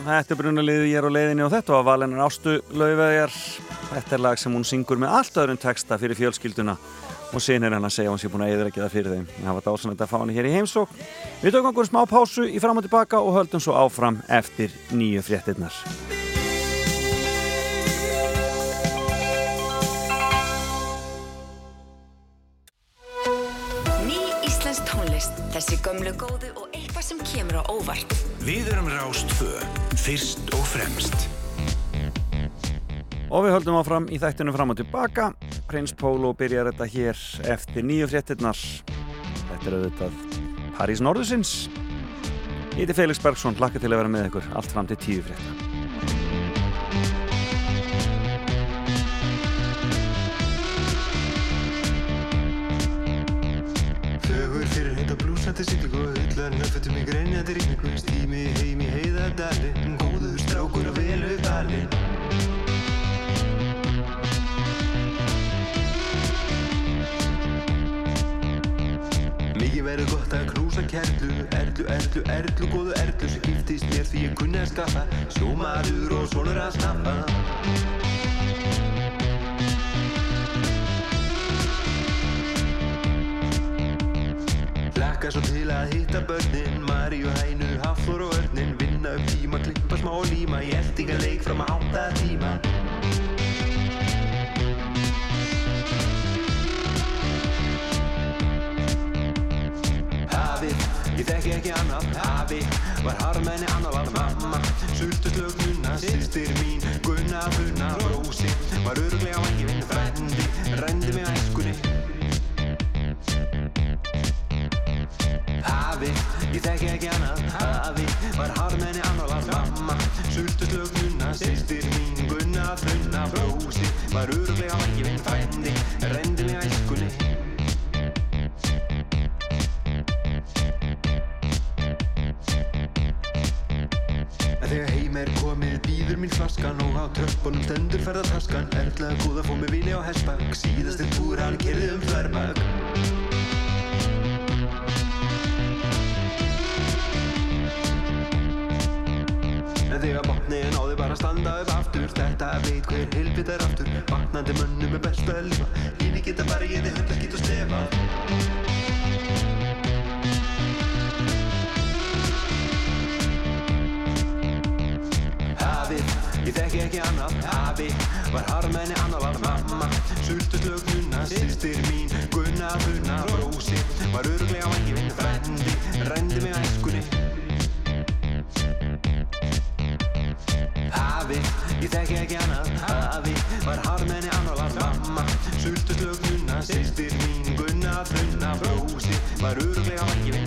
Speaker 3: þetta er brunaliðið ég er á leiðinni og þetta var Valenar Ástu Lauvegar Þetta er lag sem hún syngur með allt öðrum texta fyrir fjölskylduna. Og sinir henn að segja að hún sé búin að eðra það fyrir þeim. Það var dásan þetta að fá henni hér í heimsók Við tökum okkur smá pásu í fram og tilbaka og höldum svo áfram eftir nýju fréttinnar
Speaker 2: Ný íslensk tónlist, þessi gömlu góðu og eitthvað sem kemur á óvart.
Speaker 1: Við erum Rástvö, fyrst og fremst.
Speaker 3: Og við höldum áfram í þættinu fram og tilbaka. Prins Pólo byrjar þetta hér eftir nýju fréttinnar Þetta er auðvitað París Norðusins Ég heiti Felix Bergsson, hlakka til að vera með ykkur allt fram til tíu frétta
Speaker 10: Hullar nöfnfötum í greinjandi rigningu Stími heim í heiðadali Góður strákur á velu bali Mikið verður gott að knúsa kerlu. Erlu, erlu, erlu, góðu erlu sem giftist mér því ég kunni að skaffa. Sjómaður og sonur að snappa Laka svo til að hitta börnin. Maríu, Hænu, Hafþór og Örnin Vinna upp tíma, klippa smá og líma Í eldingaleik fram að átta tíma. Afi, ég þekki ekki annað. Afi, var harmenni annað var mamma. Sultuslög nunna, sýstir mín Gunna, funna, brósi Var öruglega á ekki vinn frendi Rendi mig æskunni Afi, ég þekki ekki annað. Afi, var harmenni annað var mamma. Sultuslög nunna, sýstir mín Gunna, funna, brósi Var öruglega á ekki vinn frendi Rendi mig æskunni. Þegar heim er komið býður mín flaskan og á tröppunum stendur ferðartaskan Erla góða fór með vini á hestbak. Síðastir túr hann kerði um þverbak Þegar botnin á því bara standaðu aftur. Þetta veit hver helvita er aftur. Vatnandi mönnum er best að lifa. Lífi geta bara ég þið höll ekki þú stefa Hafi, ég þekki ekki annaf Hafi, var harmenni annalar Mamma, sultu slögnuna Sýstir mín, gunna, gunna, brósi Var öruglega vangi Ég þekki ekki annað. Hafi Var harmenni annarlag mamma Sultuslög nunna Sistir mín gunna Brunna brósi Var öruglega mækivinn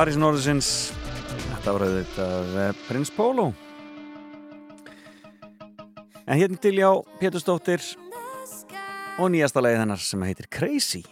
Speaker 5: Parísin orðisins Þetta var auðvitað eh, Prins Pólo En hérna til já Pétur Stóttir og nýjasta leið hennar sem heitir Crazy.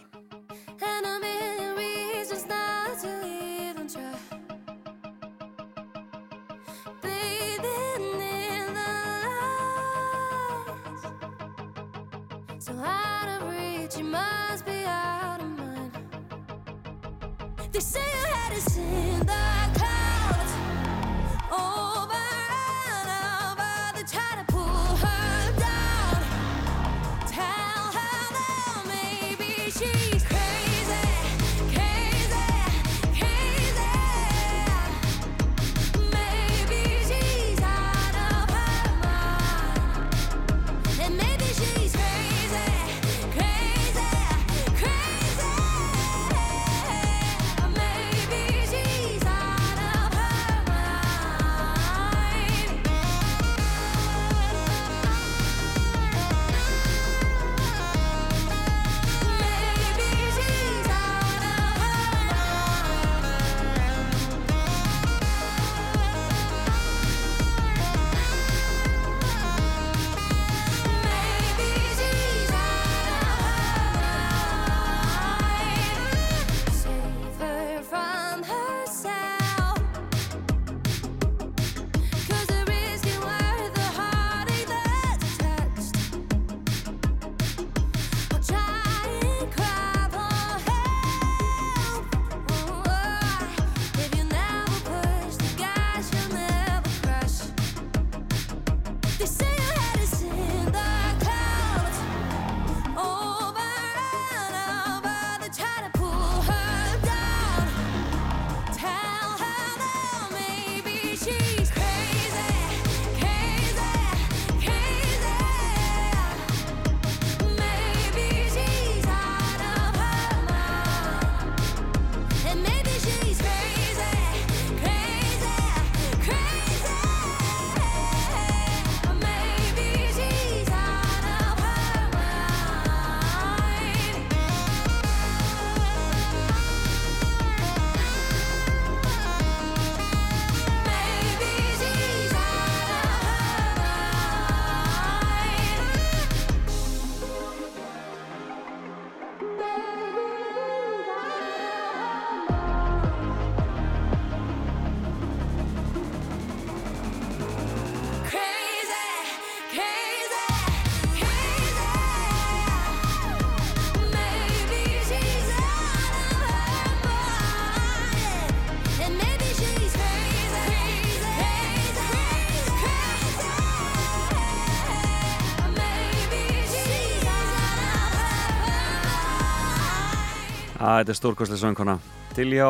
Speaker 5: þetta er stórkvæslega söngkona. Til hjá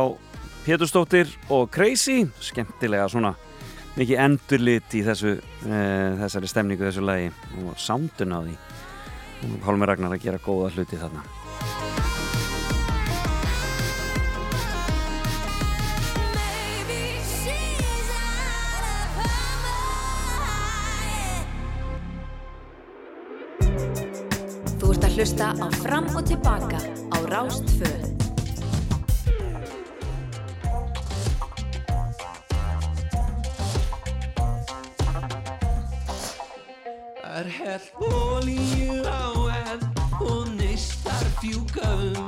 Speaker 5: Péturstóttir og Crazy skemmtilega svona mikið endurlit í þessu uh, þessari stemningu, þessu lagi og soundun á því. Og Pálmi Ragnar að gera góða hluti þarna.
Speaker 2: Þú ert að hlusta á fram og tilbaka á
Speaker 11: Rástföð er hell olíu á eld og neistar fjúka um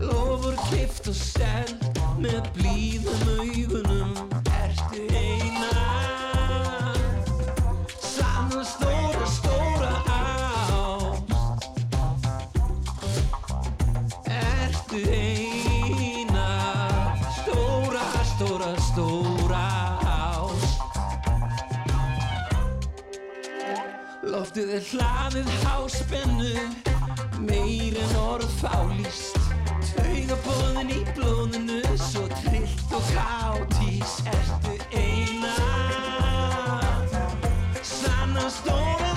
Speaker 11: Lofur kift og seld með blíðum augunum. Ertu eina? Sanna stóra, stóra ást Ertu eina Loftið er hlaðið háspennu Meir en orð fálýst. Taugabóðin í blóðinu Svo trillt og káttís Ertu eina? Sanna stóra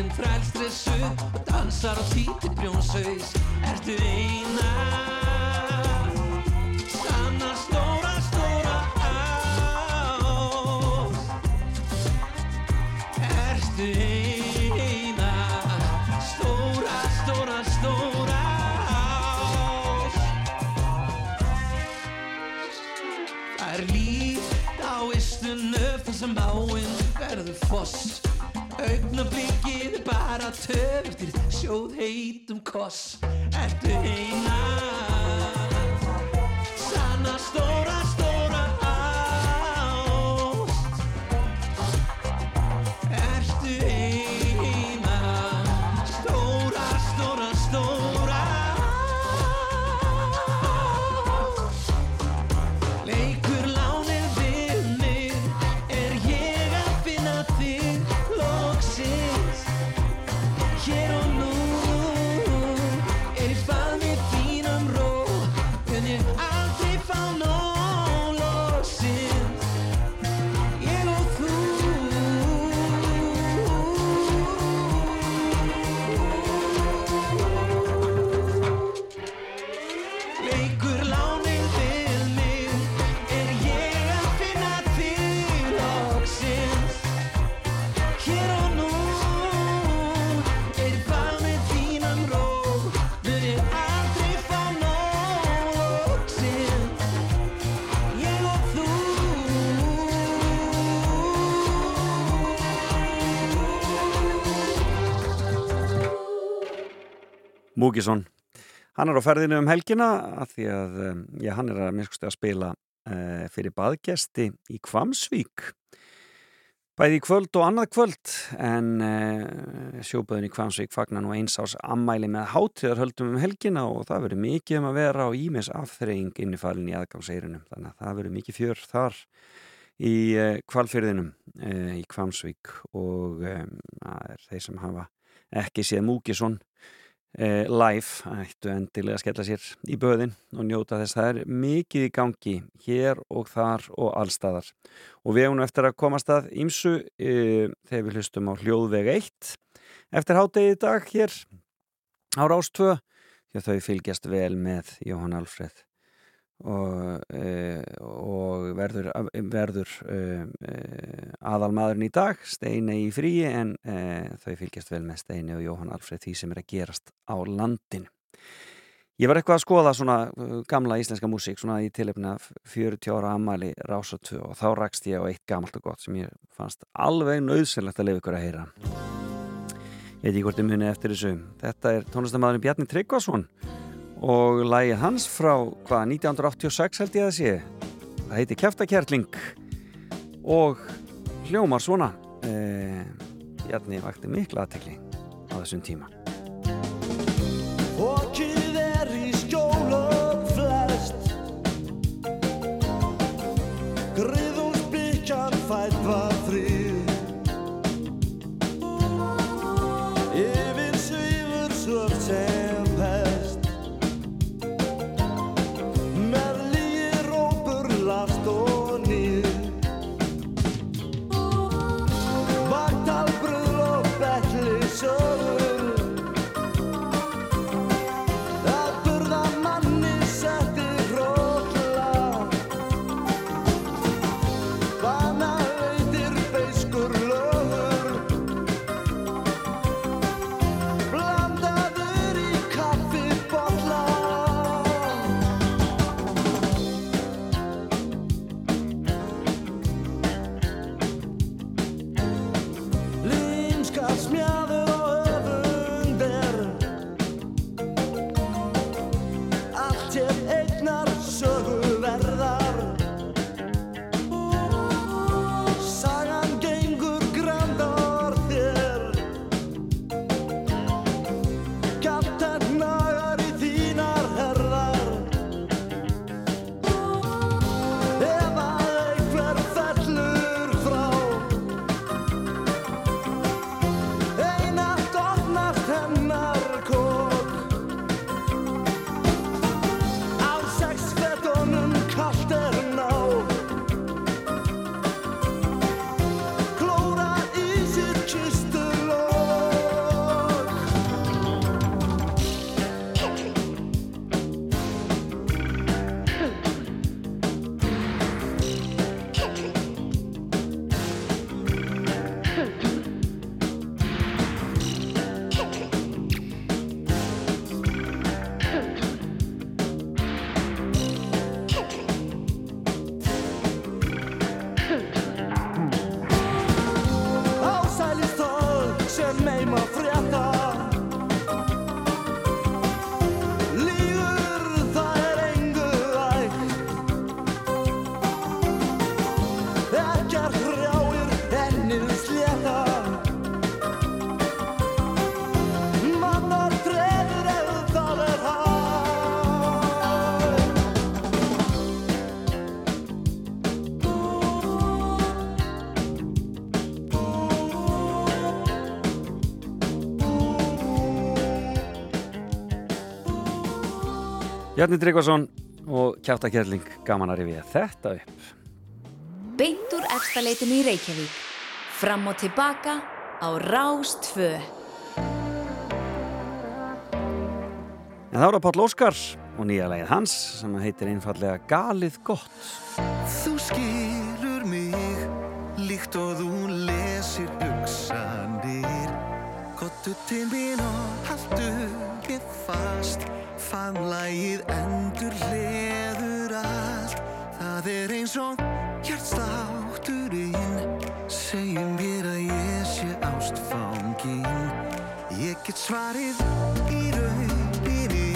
Speaker 11: sterk en þrælstressuð Og dansar á títi brjónsaus Ertu eina? Sanna stóra, stóra ást Ertu eina? Stóra, stóra, stóra ást Það er líf á istunu þar sem áinn verður foss Augnablikið er bara töf eftir sjóð heitum koss Ertu eina? Sanna stóra
Speaker 3: Múkisson hann er á ferðinu um helgina að því að um, já, hann er að að spila uh, fyrir baðgesti í Kvamsvík bæði í kvöld og annað kvöld en uh, sjóböðin í Kvamsvík fagnar nú eins ás ammæli með hátíðar höldum um helgina og það verður mikið um að vera á ímis afþreying innifalinn í aðgámseirinum þannig að það verður mikið fjör þar í uh, kvalfyrðinum uh, í Kvamsvík og það er þeir sem hafa ekki séð Múkisson eh, live ættu endilega að skella sér í böðin og njóta þess. Það er mikið í gangi hér og þar og allstaðar og við nú eftir að komast að ímsu eh, þegar við hlustum á hljóðveg 1 eftir hádegi í dag hér á Rástvö að þau fylgjast vel með Jóhann Alfreð og, e, og verður, verður e, aðalmaðurinn í dag Steini í fríi en e, þau fylgjast vel með Steini og Jóhann Alfreð því sem er að gerast á landinu. Ég var eitthvað að skoða svona gamla íslenska músík svona í tilefna 40 ára ammæli Rásatvu og þá rakst ég á eitt gamalt og gott sem ég fannst alveg nöðsynlegt að lifa ykkur að heyra. Ég veit ekki hvort þið muni eftir þessu. Þetta er tónlistamæðurinn Bjarni Tryggvason
Speaker 9: og lægi hans frá hvað 1986 held ég að sé? Það heiti Keftakjerling og hljómar svona. Eh, Jarni vakti mikla aðtekli á þessum tíma Jarni Tryggvason og Kjaftakjerling gaman að rifja þetta upp
Speaker 2: Beint úr efstaleitinu í Reykjavík. Fram og tilbaka á Rástvö.
Speaker 9: En þá er það Páll Óskar og nýja lægið hans sem heitir einfallega Galið gott
Speaker 6: Þú skilur mig líkt og þú lesir hugsanir Kottu til mín og fast Famlægið endur hleður allt. Það er eins og hjartslátturinn Segjum mér að ég sé ástfangin Ég get svarið í rauninni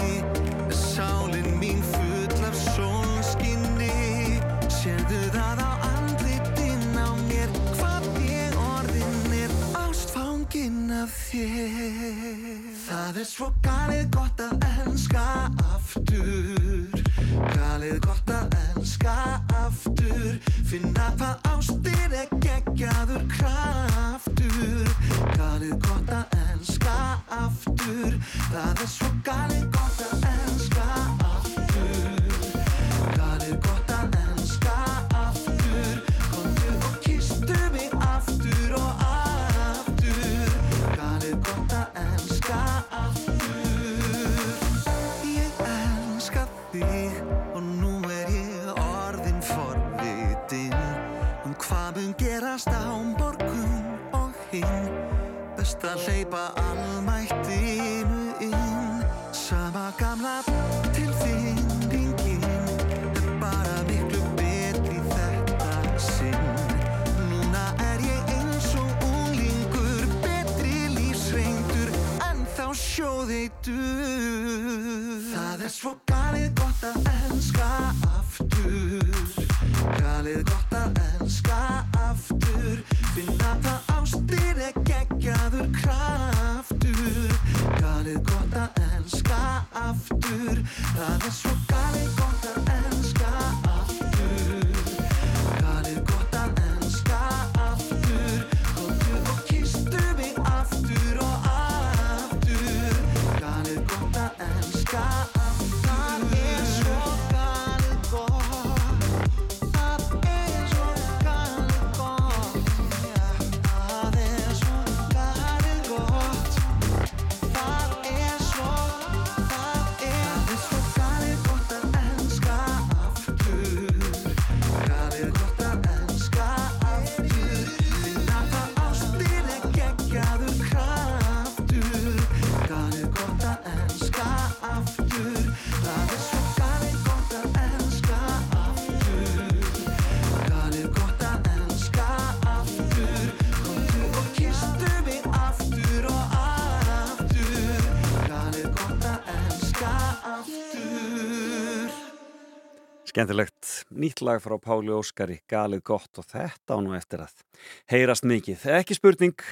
Speaker 6: Sálin mín full af sólskinni. Sérðu það á andlitin á mér Hvað ég orðin er ástfangin af þér. Það er svo galið elska aftur. Galið gott að elska aftur. Finna hvað ástir er geggjaður kraftur. Galið gott að elska aftur. Það er svo galið að hleypa almættinu inn. Sama gamla tilfinningin er bara miklu betri þetta sinn. Núna er ég eins og unglingur betri lífsreyndur en þá sjóðeitur það er svo galið gott að elska aftur. Galið gott aftur. Það er svo galið gott að
Speaker 3: Skemmtilegt nýtt lag frá Páli Óskari, galið gott og þetta á nú eftir að heyrast mikið. Ekki spurning,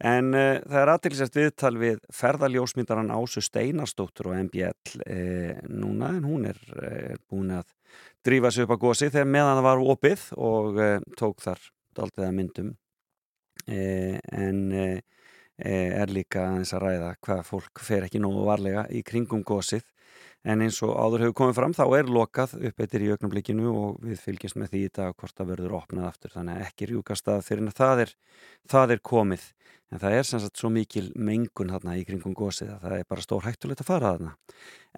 Speaker 3: en uh, það er aðtilsett viðtal við ferðaljósmyndaran Ásu Steinarstóttur og MBL uh, núna, en hún er uh, búin að drífa sig upp að gósi þegar meðan það var opið og uh, tók þar daldið að myndum uh, en uh, er líka aðeins að ræða hvað fólk fer ekki nógu varlega í kringum gósið En eins og áður hefur komið fram þá er lokað upp eittir í augnablikinu og við fylgjast með því í dag hvort það verður opnað aftur þannig að ekki rjúkast að fyrir það er, það er komið. En það er sem sagt svo mikil mengun þarna í kringum gósið að það er bara stór hættulegt að fara þarna.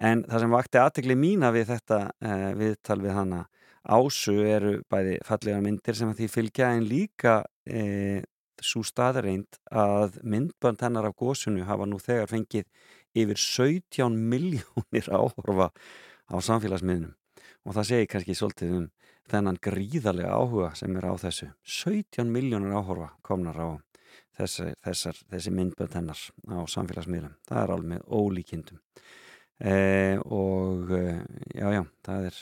Speaker 3: En það sem vakti aðtegli mína við þetta eh, viðtal við hana ásu eru bæði fallega myndir sem að því fylgja en líka eh, svo staðareind að myndbönd hennar af gósunu hafa nú þegar fengið yfir 17 miljónir áhorfa á samfélagsmiðnum og það segir kannski svolítið um þennan gríðarlega áhuga sem er á þessu. 17 miljónir áhorfa komnar á þessi, þessar, þessi myndbönd hennar á samfélagsmiðlum. Það er alveg með ólíkindum. Eh, og eh, já já það er,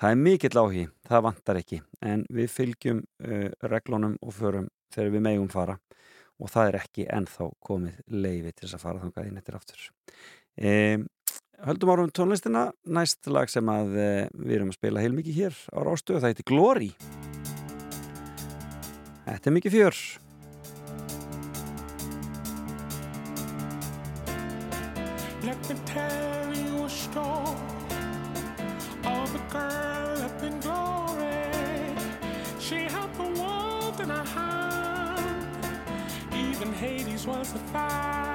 Speaker 3: það er mikill áhugi það vantar ekki. En við fylgjum eh, reglunum og förum þegar við megum fara og það er ekki ennþá komið leiði til þess að fara þangað inn eftir aftur. E, höldum árum tónlistina, næst lag sem að e, við erum að spila heil mikið hér á Rástöðu, það heitir Glory. Þetta er mikið fjör.
Speaker 12: Let me tell you a story of a girl was the fire.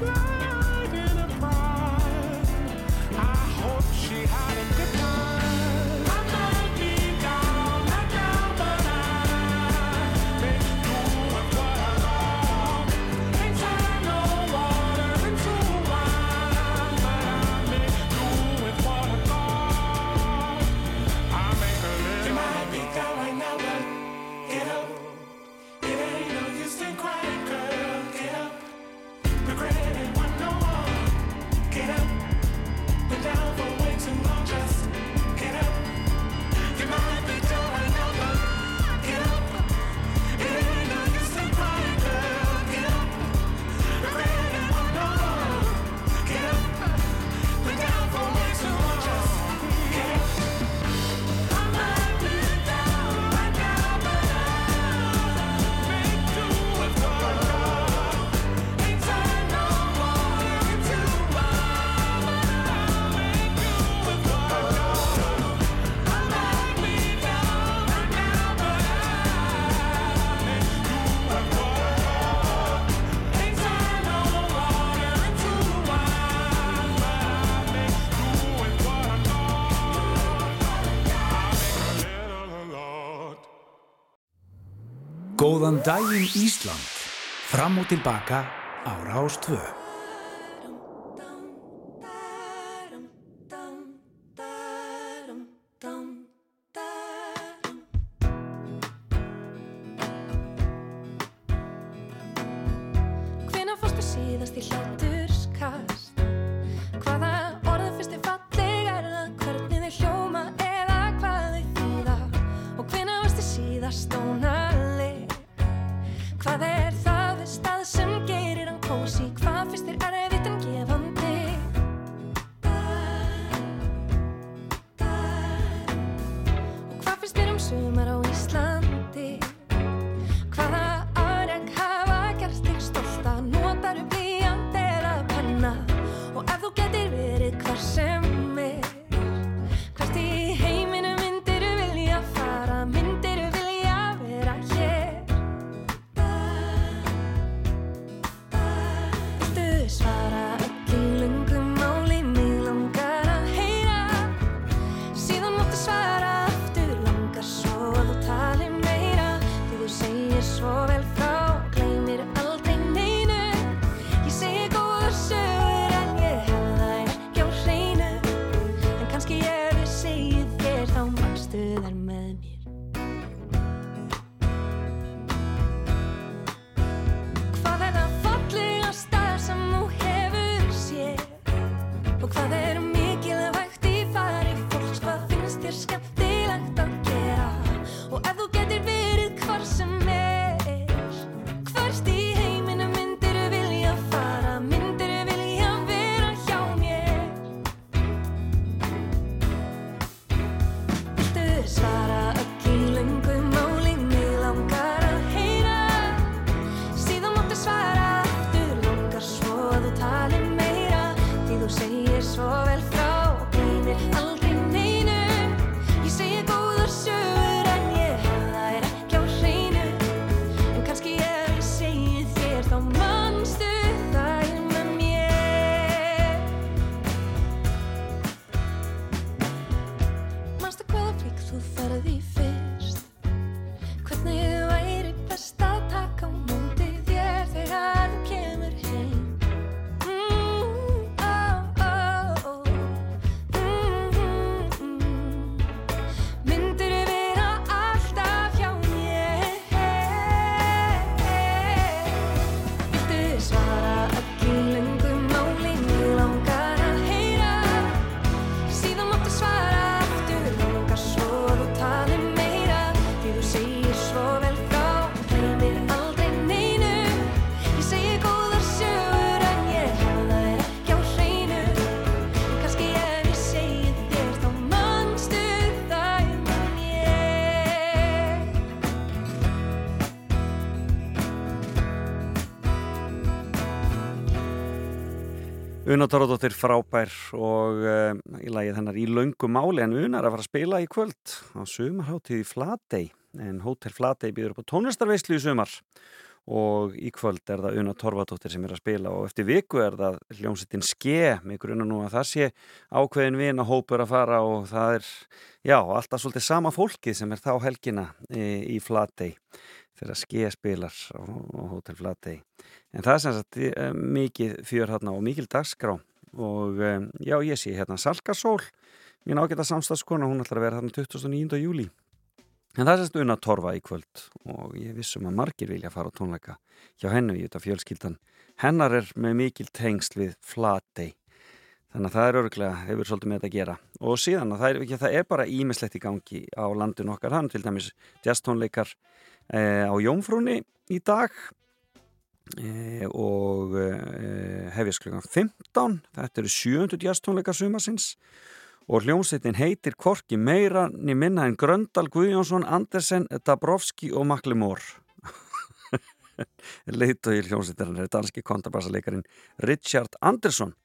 Speaker 5: Bye. Daginn Ísland. Fram og tilbaka á Rástvö.
Speaker 3: Una Tóradóttir frábær og uh, í lagið hennar í löngu máli en Una er að fara að spila í kvöld á sumarháttíð í Flatey en Hotel Flatey býður upp á tónlistarveislu í sumar. Og í kvöld er það Una Torfadóttir sem er að spila og eftir viku er það hljómsettin Ske með grunna nú að það sé ákveðin vina hópur að fara og það er já, alltaf svolítið sama fólkið sem er þá helgina í, í Flatey þegar Ske spilar á, á Hotel Flatey En það er sem sagt eh, mikið fjör hérna og mikil dagskrá og eh, já, ég sé hérna Salkasól, mín ágæta samstagskona, hún ætlar að vera þarna 29. júli. En það er sem sagt unna torfa í kvöld og ég vissum að margir vilja fara á tónleika hjá hennu í þetta fjölskyldan. Hennar er með mikil tengsl við Flatey. Þannig að það er örglega, hefur svolítið með þetta að gera. Og síðan að það er, það er bara ímislegt í gangi á landin okkar. Þannig til dæmis jazztónleikar á Jómfrúni í dag. E, og e, hefjast klukkan 15 þetta eru 700 jazztónleikar sumasins og hljómsveitin heitir Korki meira minna en Gröndal Guðjónsson, Andersen, Dabrowski og Maklimór [laughs] leitt og í hljómsveitin er danski kontrabassaleikarin Richard Andersson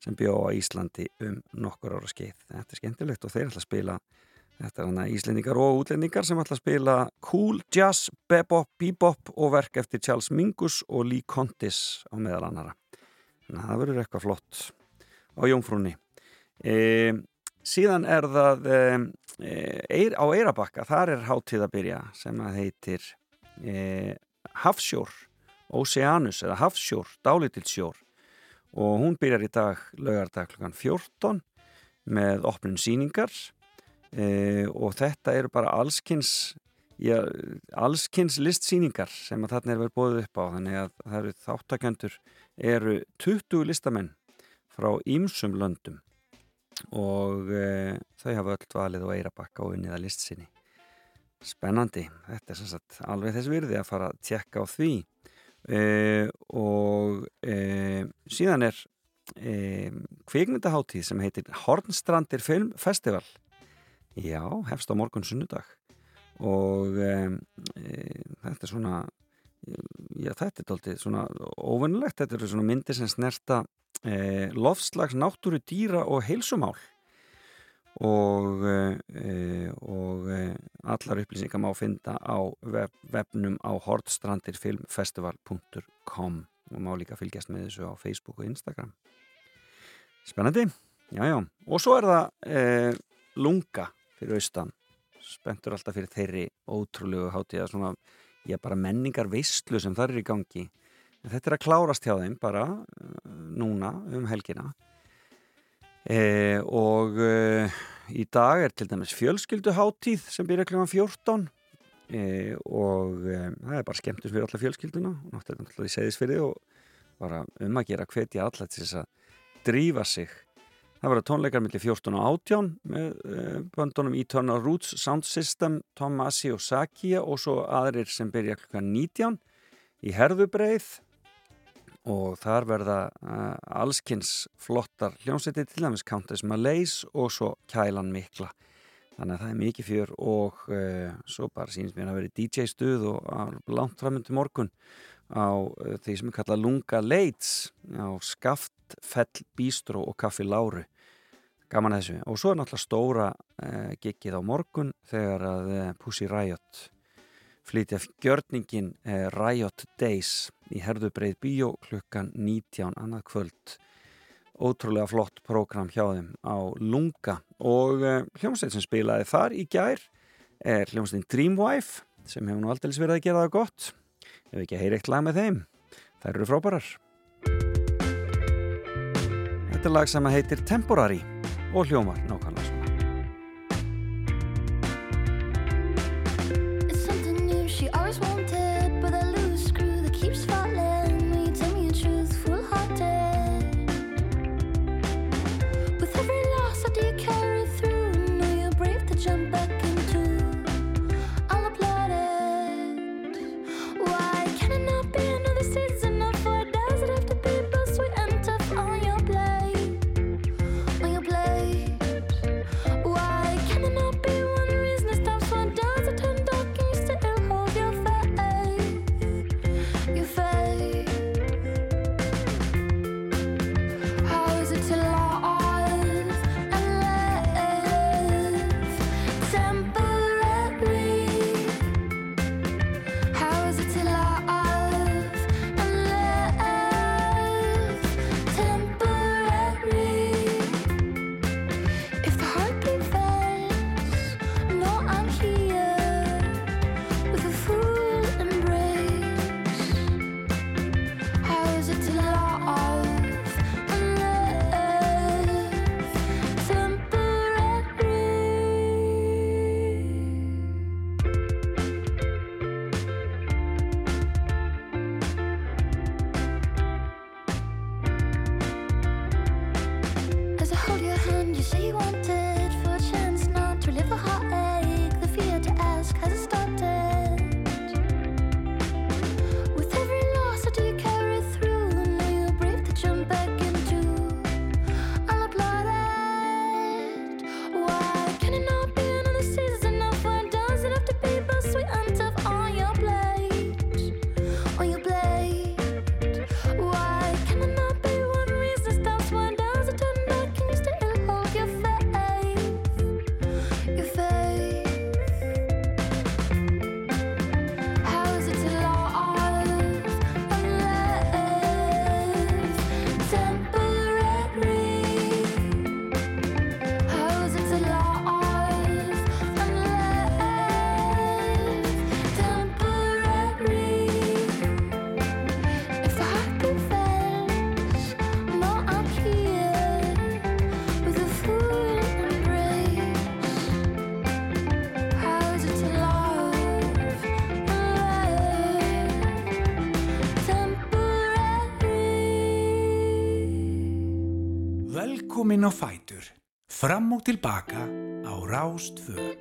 Speaker 3: sem bjó á Íslandi um nokkur ára skeið. Þetta er skemmtilegt og þeir ætla að spila Þetta er hana íslendingar og útlendingar sem ætla að spila cool jazz, bebop, bebop og verk eftir Charles Mingus og Lee Contis á meðal annara. Þannig að það verður eitthvað flott á Jónfrúni. E, síðan er það e, á Eirabakka, þar er hátíð að byrja sem að heitir e, Hafsjór, Oceanus eða Hafsjór, Dálítilsjór og hún byrjar í dag lögardag klukkan 14 með opnum síningar e, og þetta eru bara allskins já, allskins listsýningar sem að þarna er verið bóðið upp á. Þannig að það eru þáttaköndur eru 20 listamenn frá ýmsum löndum. Og e, þau hafa öll valið og eirabakka og unnið að listsinni spennandi, þetta er sem sagt alveg þess virði að fara að tjekka á því. E, og e, síðan er e, kvikmyndaháttíð sem heitir Hornstrandir Film Festival já, hefst á morgun sunnudag. Og e, e, þetta er svona já, þetta er doldið svona óvinnulegt, þetta eru svona myndir sem snerta e, lofslags, náttúru, dýra og heilsumál. Og, e, og e, allar upplýsingar má finna á web, webnum á hortstrandirfilmfestival.com og má líka fylgjast með þessu á Facebook og Instagram. Spennandi, já já. Og svo er það e, lunga fyrir austan. Spenntur alltaf fyrir þeirri ótrúlegu hátíða svona, ég bara menningar veistlu sem það er í gangi. En þetta er að klárast hjá þeim bara uh, núna um helgina. E, og e, í dag er til dæmis fjölskylduháttíð sem byrja kl. 14 e, og það er bara skemmtus fyrir alla fjölskylduna. Og náttúrulega í segðisfyrði og bara um að gera hvetja alla til þess að drífa sig Það verður tónleikar millir 14 og 18 með uh, böndunum Eternal Roots Sound System, Tom Massey og Sakia og svo aðrir sem byrja klukkan 19 í herðubreið og þar verða uh, allskins flottar hljómsveiti til dæmis Countess Malaise og svo Kælan Mikla. Þannig að það er mikið fjör og uh, svo bara sínist mér að vera DJ stuð og langt framöndi morgun á því sem er kallað Lunga Leits á Skaftfell Bístró og Kaffi Láru. Gaman þessu. Og svo er náttúrulega stóra eh, giggið á morgun þegar að eh, Pussy Riot flytja gjörningin eh, Riot Days í herðubreið bíó klukkan 19 annað kvöld. Ótrúlega flott prógram hjá þeim á Lunga. Og eh, hljómsveit sem spilaði þar í gær er hljómsveitin Dreamwife sem hefur nú aldrei verið að gera það gott ef ekki að heyra eitt lag með þeim. Þær eru frábærar. Þetta er lag sem heitir Temporary og hljómar nákvæmlega svona
Speaker 11: Nýkomin á fætur. Fram og tilbaka á Rástfö.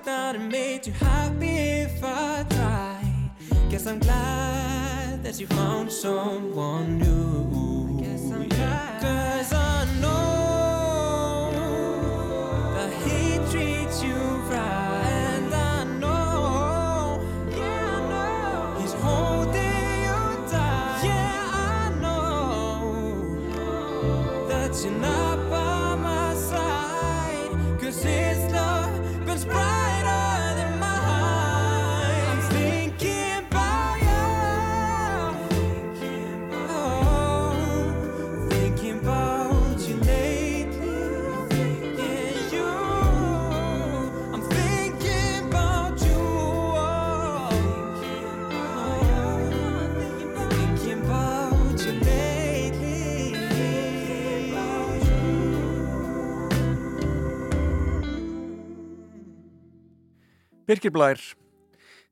Speaker 13: I could not have made you happy if I tried. Guess I'm glad that you found someone new. Guess I'm glad. Cause I know
Speaker 3: Birgir Blær,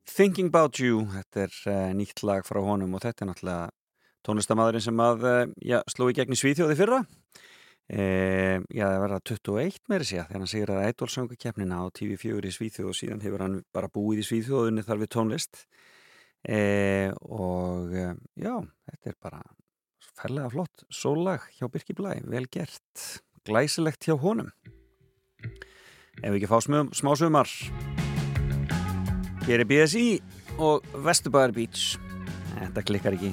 Speaker 3: Thinking About You, þetta er uh, nýtt lag frá honum og þetta er náttúrulega tónlistamæðurinn sem að uh, já, sló í gegn í Svíþjóði fyrra. Uh, já, það verða 21 meiri sér þegar hann segir að ædolsöngakefnina á TV4 í Svíþjóð og síðan hefur hann bara búið í Svíþjóðunni þar við tónlist. Og já, þetta er bara færlega flott sólag hjá Birgir Blæ, vel gert, glæsilegt hjá honum. Ef við ekki fá smá sumar. Hér er BSI og Vesturbæðar Beach. Þetta klikkar ekki.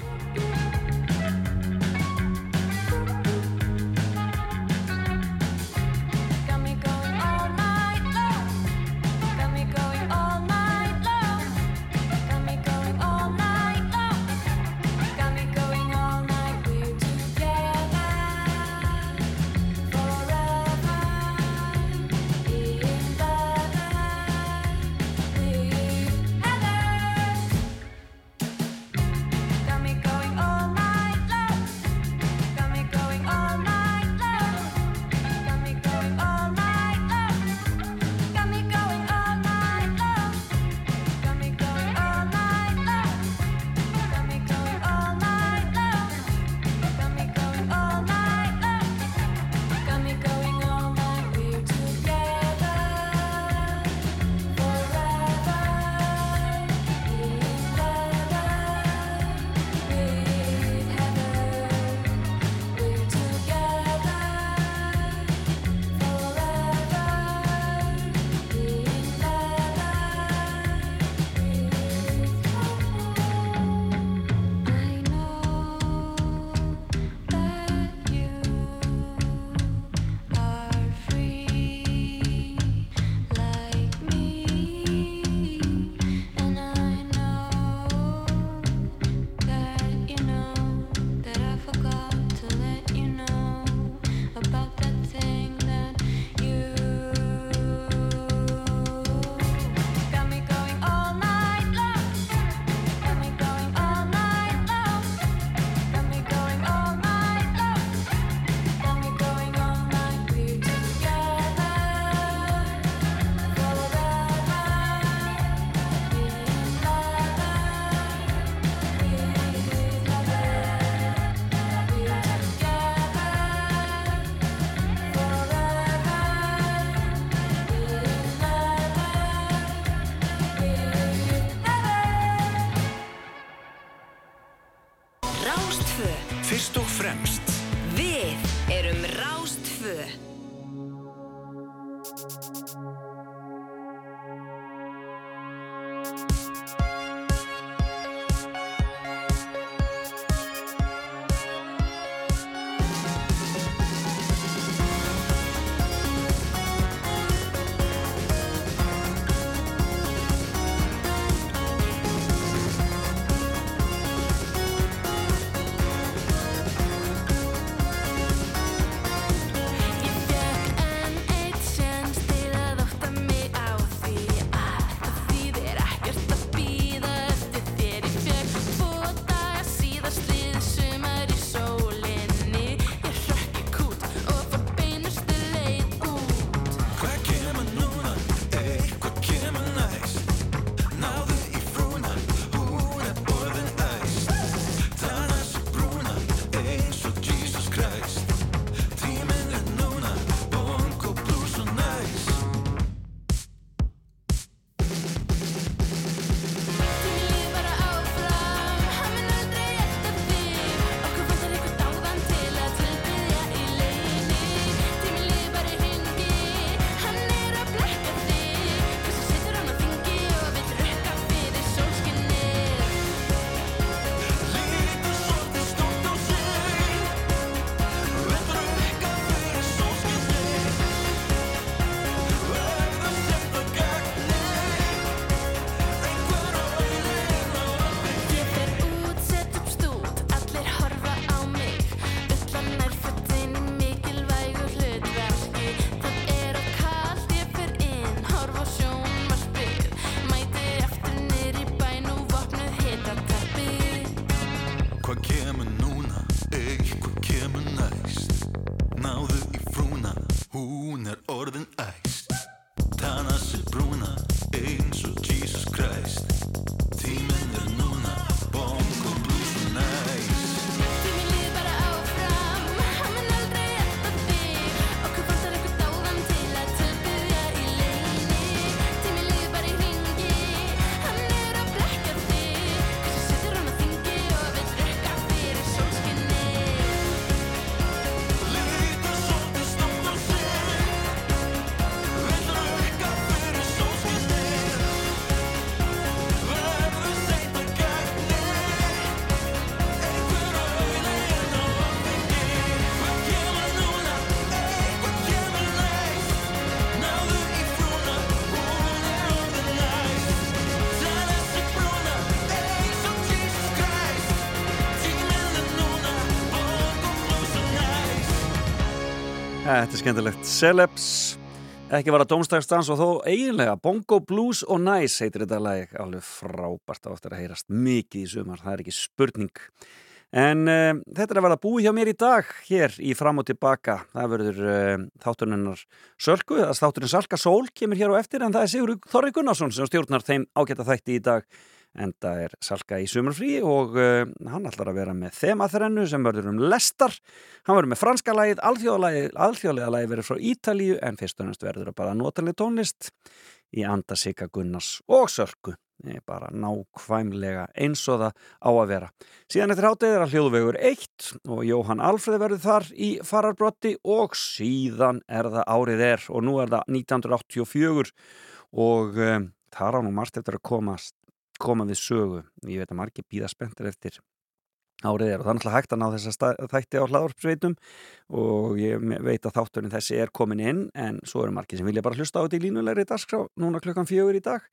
Speaker 3: Þetta er skemmtilegt. Celebs, ekki var að domstagstans og þó eiginlega Bongo Blues og Nice heitir þetta lag. Alveg frábært á eftir að heyrast mikið í sumar, það er ekki spurning. En uh, þetta er að verða búið hjá mér í dag, hér í fram og tilbaka. Það verður uh, þáttuninnar Sölku, eða þátturinn Salka Sól kemur hér á eftir, en það er Sigur Þorri Gunnarsson sem stjórnar þeim ágæta þætti í dag. Enda er Salka í sumarfrí og uh, hann ætlar að vera með þemaþrennu sem verður um lestar. Hann verður með franska lagið, alþjóðlega lagið verður frá Ítalíu en fyrst og næst verður það bara notaleg tónlist í anda Sigga Gunnars og Sölku. Nei, bara nákvæmlega eins og það á að vera. Síðan eftir háttegið er að hljóðvegur 1 og Jóhann Alfreð verður þar í fararbrotti og síðan er það árið er og nú er það 1984 og um, það er á nú margt eftir að komast koma við sögu. Ég veit að margir býða spenntir eftir árið er og það er náttúrulega hægt að ná þessa þætti á hlaðvarpsveitum og ég veit að þátturinn þessi er komin inn en svo eru margir sem vilja bara hlusta á þetta í línulegri dagskrá núna klukkan fjögur í dag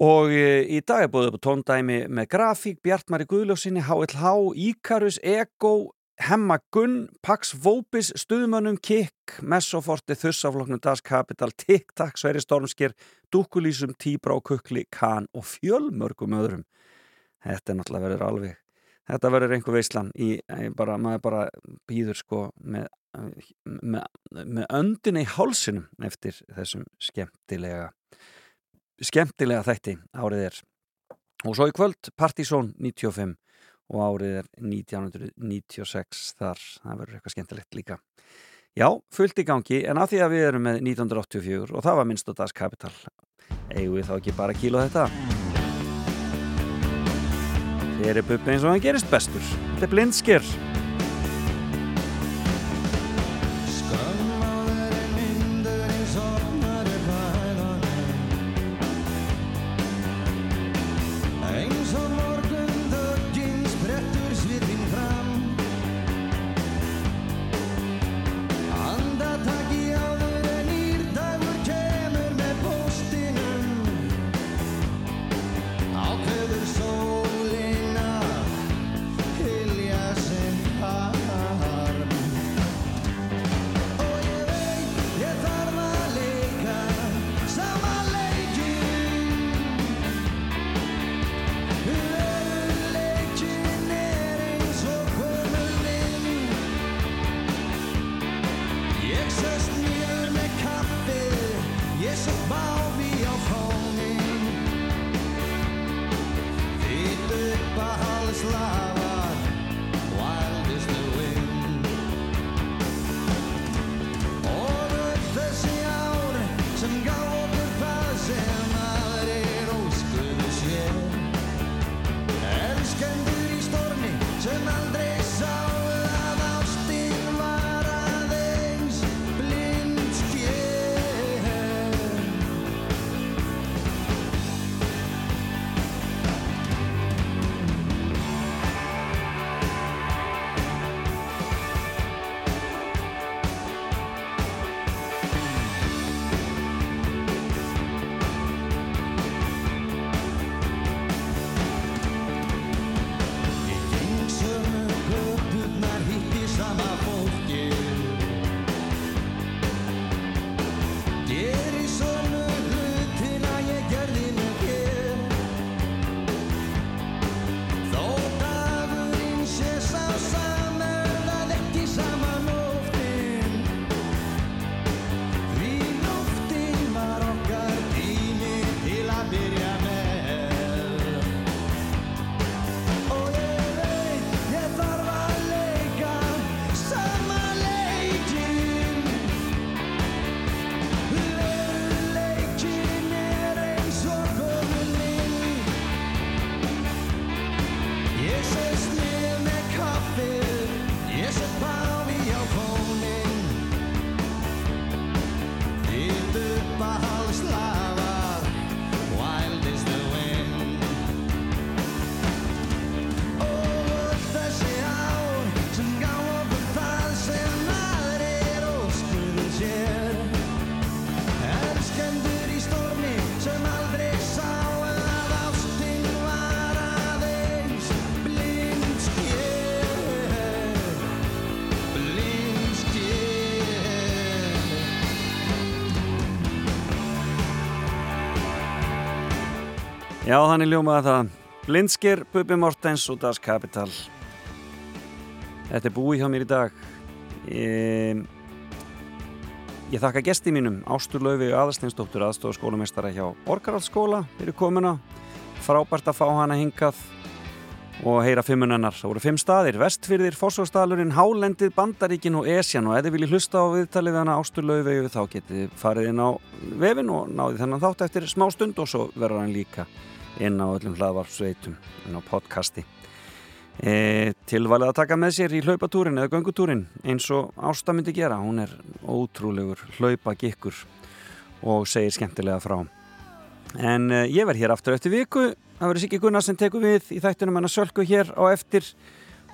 Speaker 3: og e, í dag er búið upp tóndæmi með grafík, Bjartmari Guðljósinni, HLH, Íkarus, Ego Hemma Gunn, Pax Vopis Stuðmönnum, Kikk, Messoforti Þussafloknum, Das Kapital, TikTok Sverri Stormsker, Dúkulísum Tíbra og Kukli, Kahn og fjölmörgum öðrum. Þetta er náttúrulega verður alveg þetta verður einhver veislan í, bara, maður bara býður sko með, með, með öndin í hálsinum eftir þessum skemmtilega skemmtilega þætti árið er og svo í kvöld Partizón 95 og árið er 1996 þar, það verður eitthvað skemmtilegt líka já, fullt í gangi en af því að við erum með 1984 og það var minnst og das kapital eigum við þá ekki bara kíla þetta
Speaker 9: Hér er Bubbi eins og hann gerist bestur. Þetta er blindsker. Já, þannig ljómaði það. Blindsker, Bubi Mortens og Das Kapital. Þetta er búið hjá mér í dag. Ég, ég þakka gesti mínum, Ástur Laufi Aðarsteinsdóttur, aðstofaskólamestara hjá Borgarhaldsskóla fyrir komuna. Frábært að fá hana hingað og heyra fimmunennar. Það voru fimm staðir, Vestfyrðir, Fossvórsdalurinn, Hálendið, Bandaríkin og Esjan og ef þið viljið hlusta á viðtalið hana Ástur Laufi þá getið farið inn á vefin og náðið þennan þátt eftir smá stund og svo verður hann líka inn á öllum hlaðvarpsveitum, inn á podcasti. E, tilvalið að taka með sér í hlaupatúrin eða göngutúrin eins og Ásta myndi gera. Hún er ótrúlegur hlaupagikkur og segir skemmtilega frá. En e, ég verð hér aftur eftir viku. Það verður Siggi Gunnar sem tekur við í þættunum en að sölku hér á eftir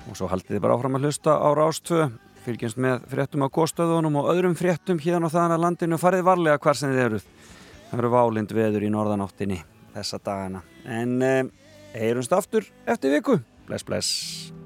Speaker 9: og svo haldið þið bara áfram að hlusta á Rástvö fylgjumst með fréttum á góðstöðunum og öðrum fréttum hérna og þaðan að landinu farið varlega hvar sem þið eruð. Það eru válind veður í norðanáttinni þessa dagana. En eh, heyrumst aftur eftir viku. Bless, bless.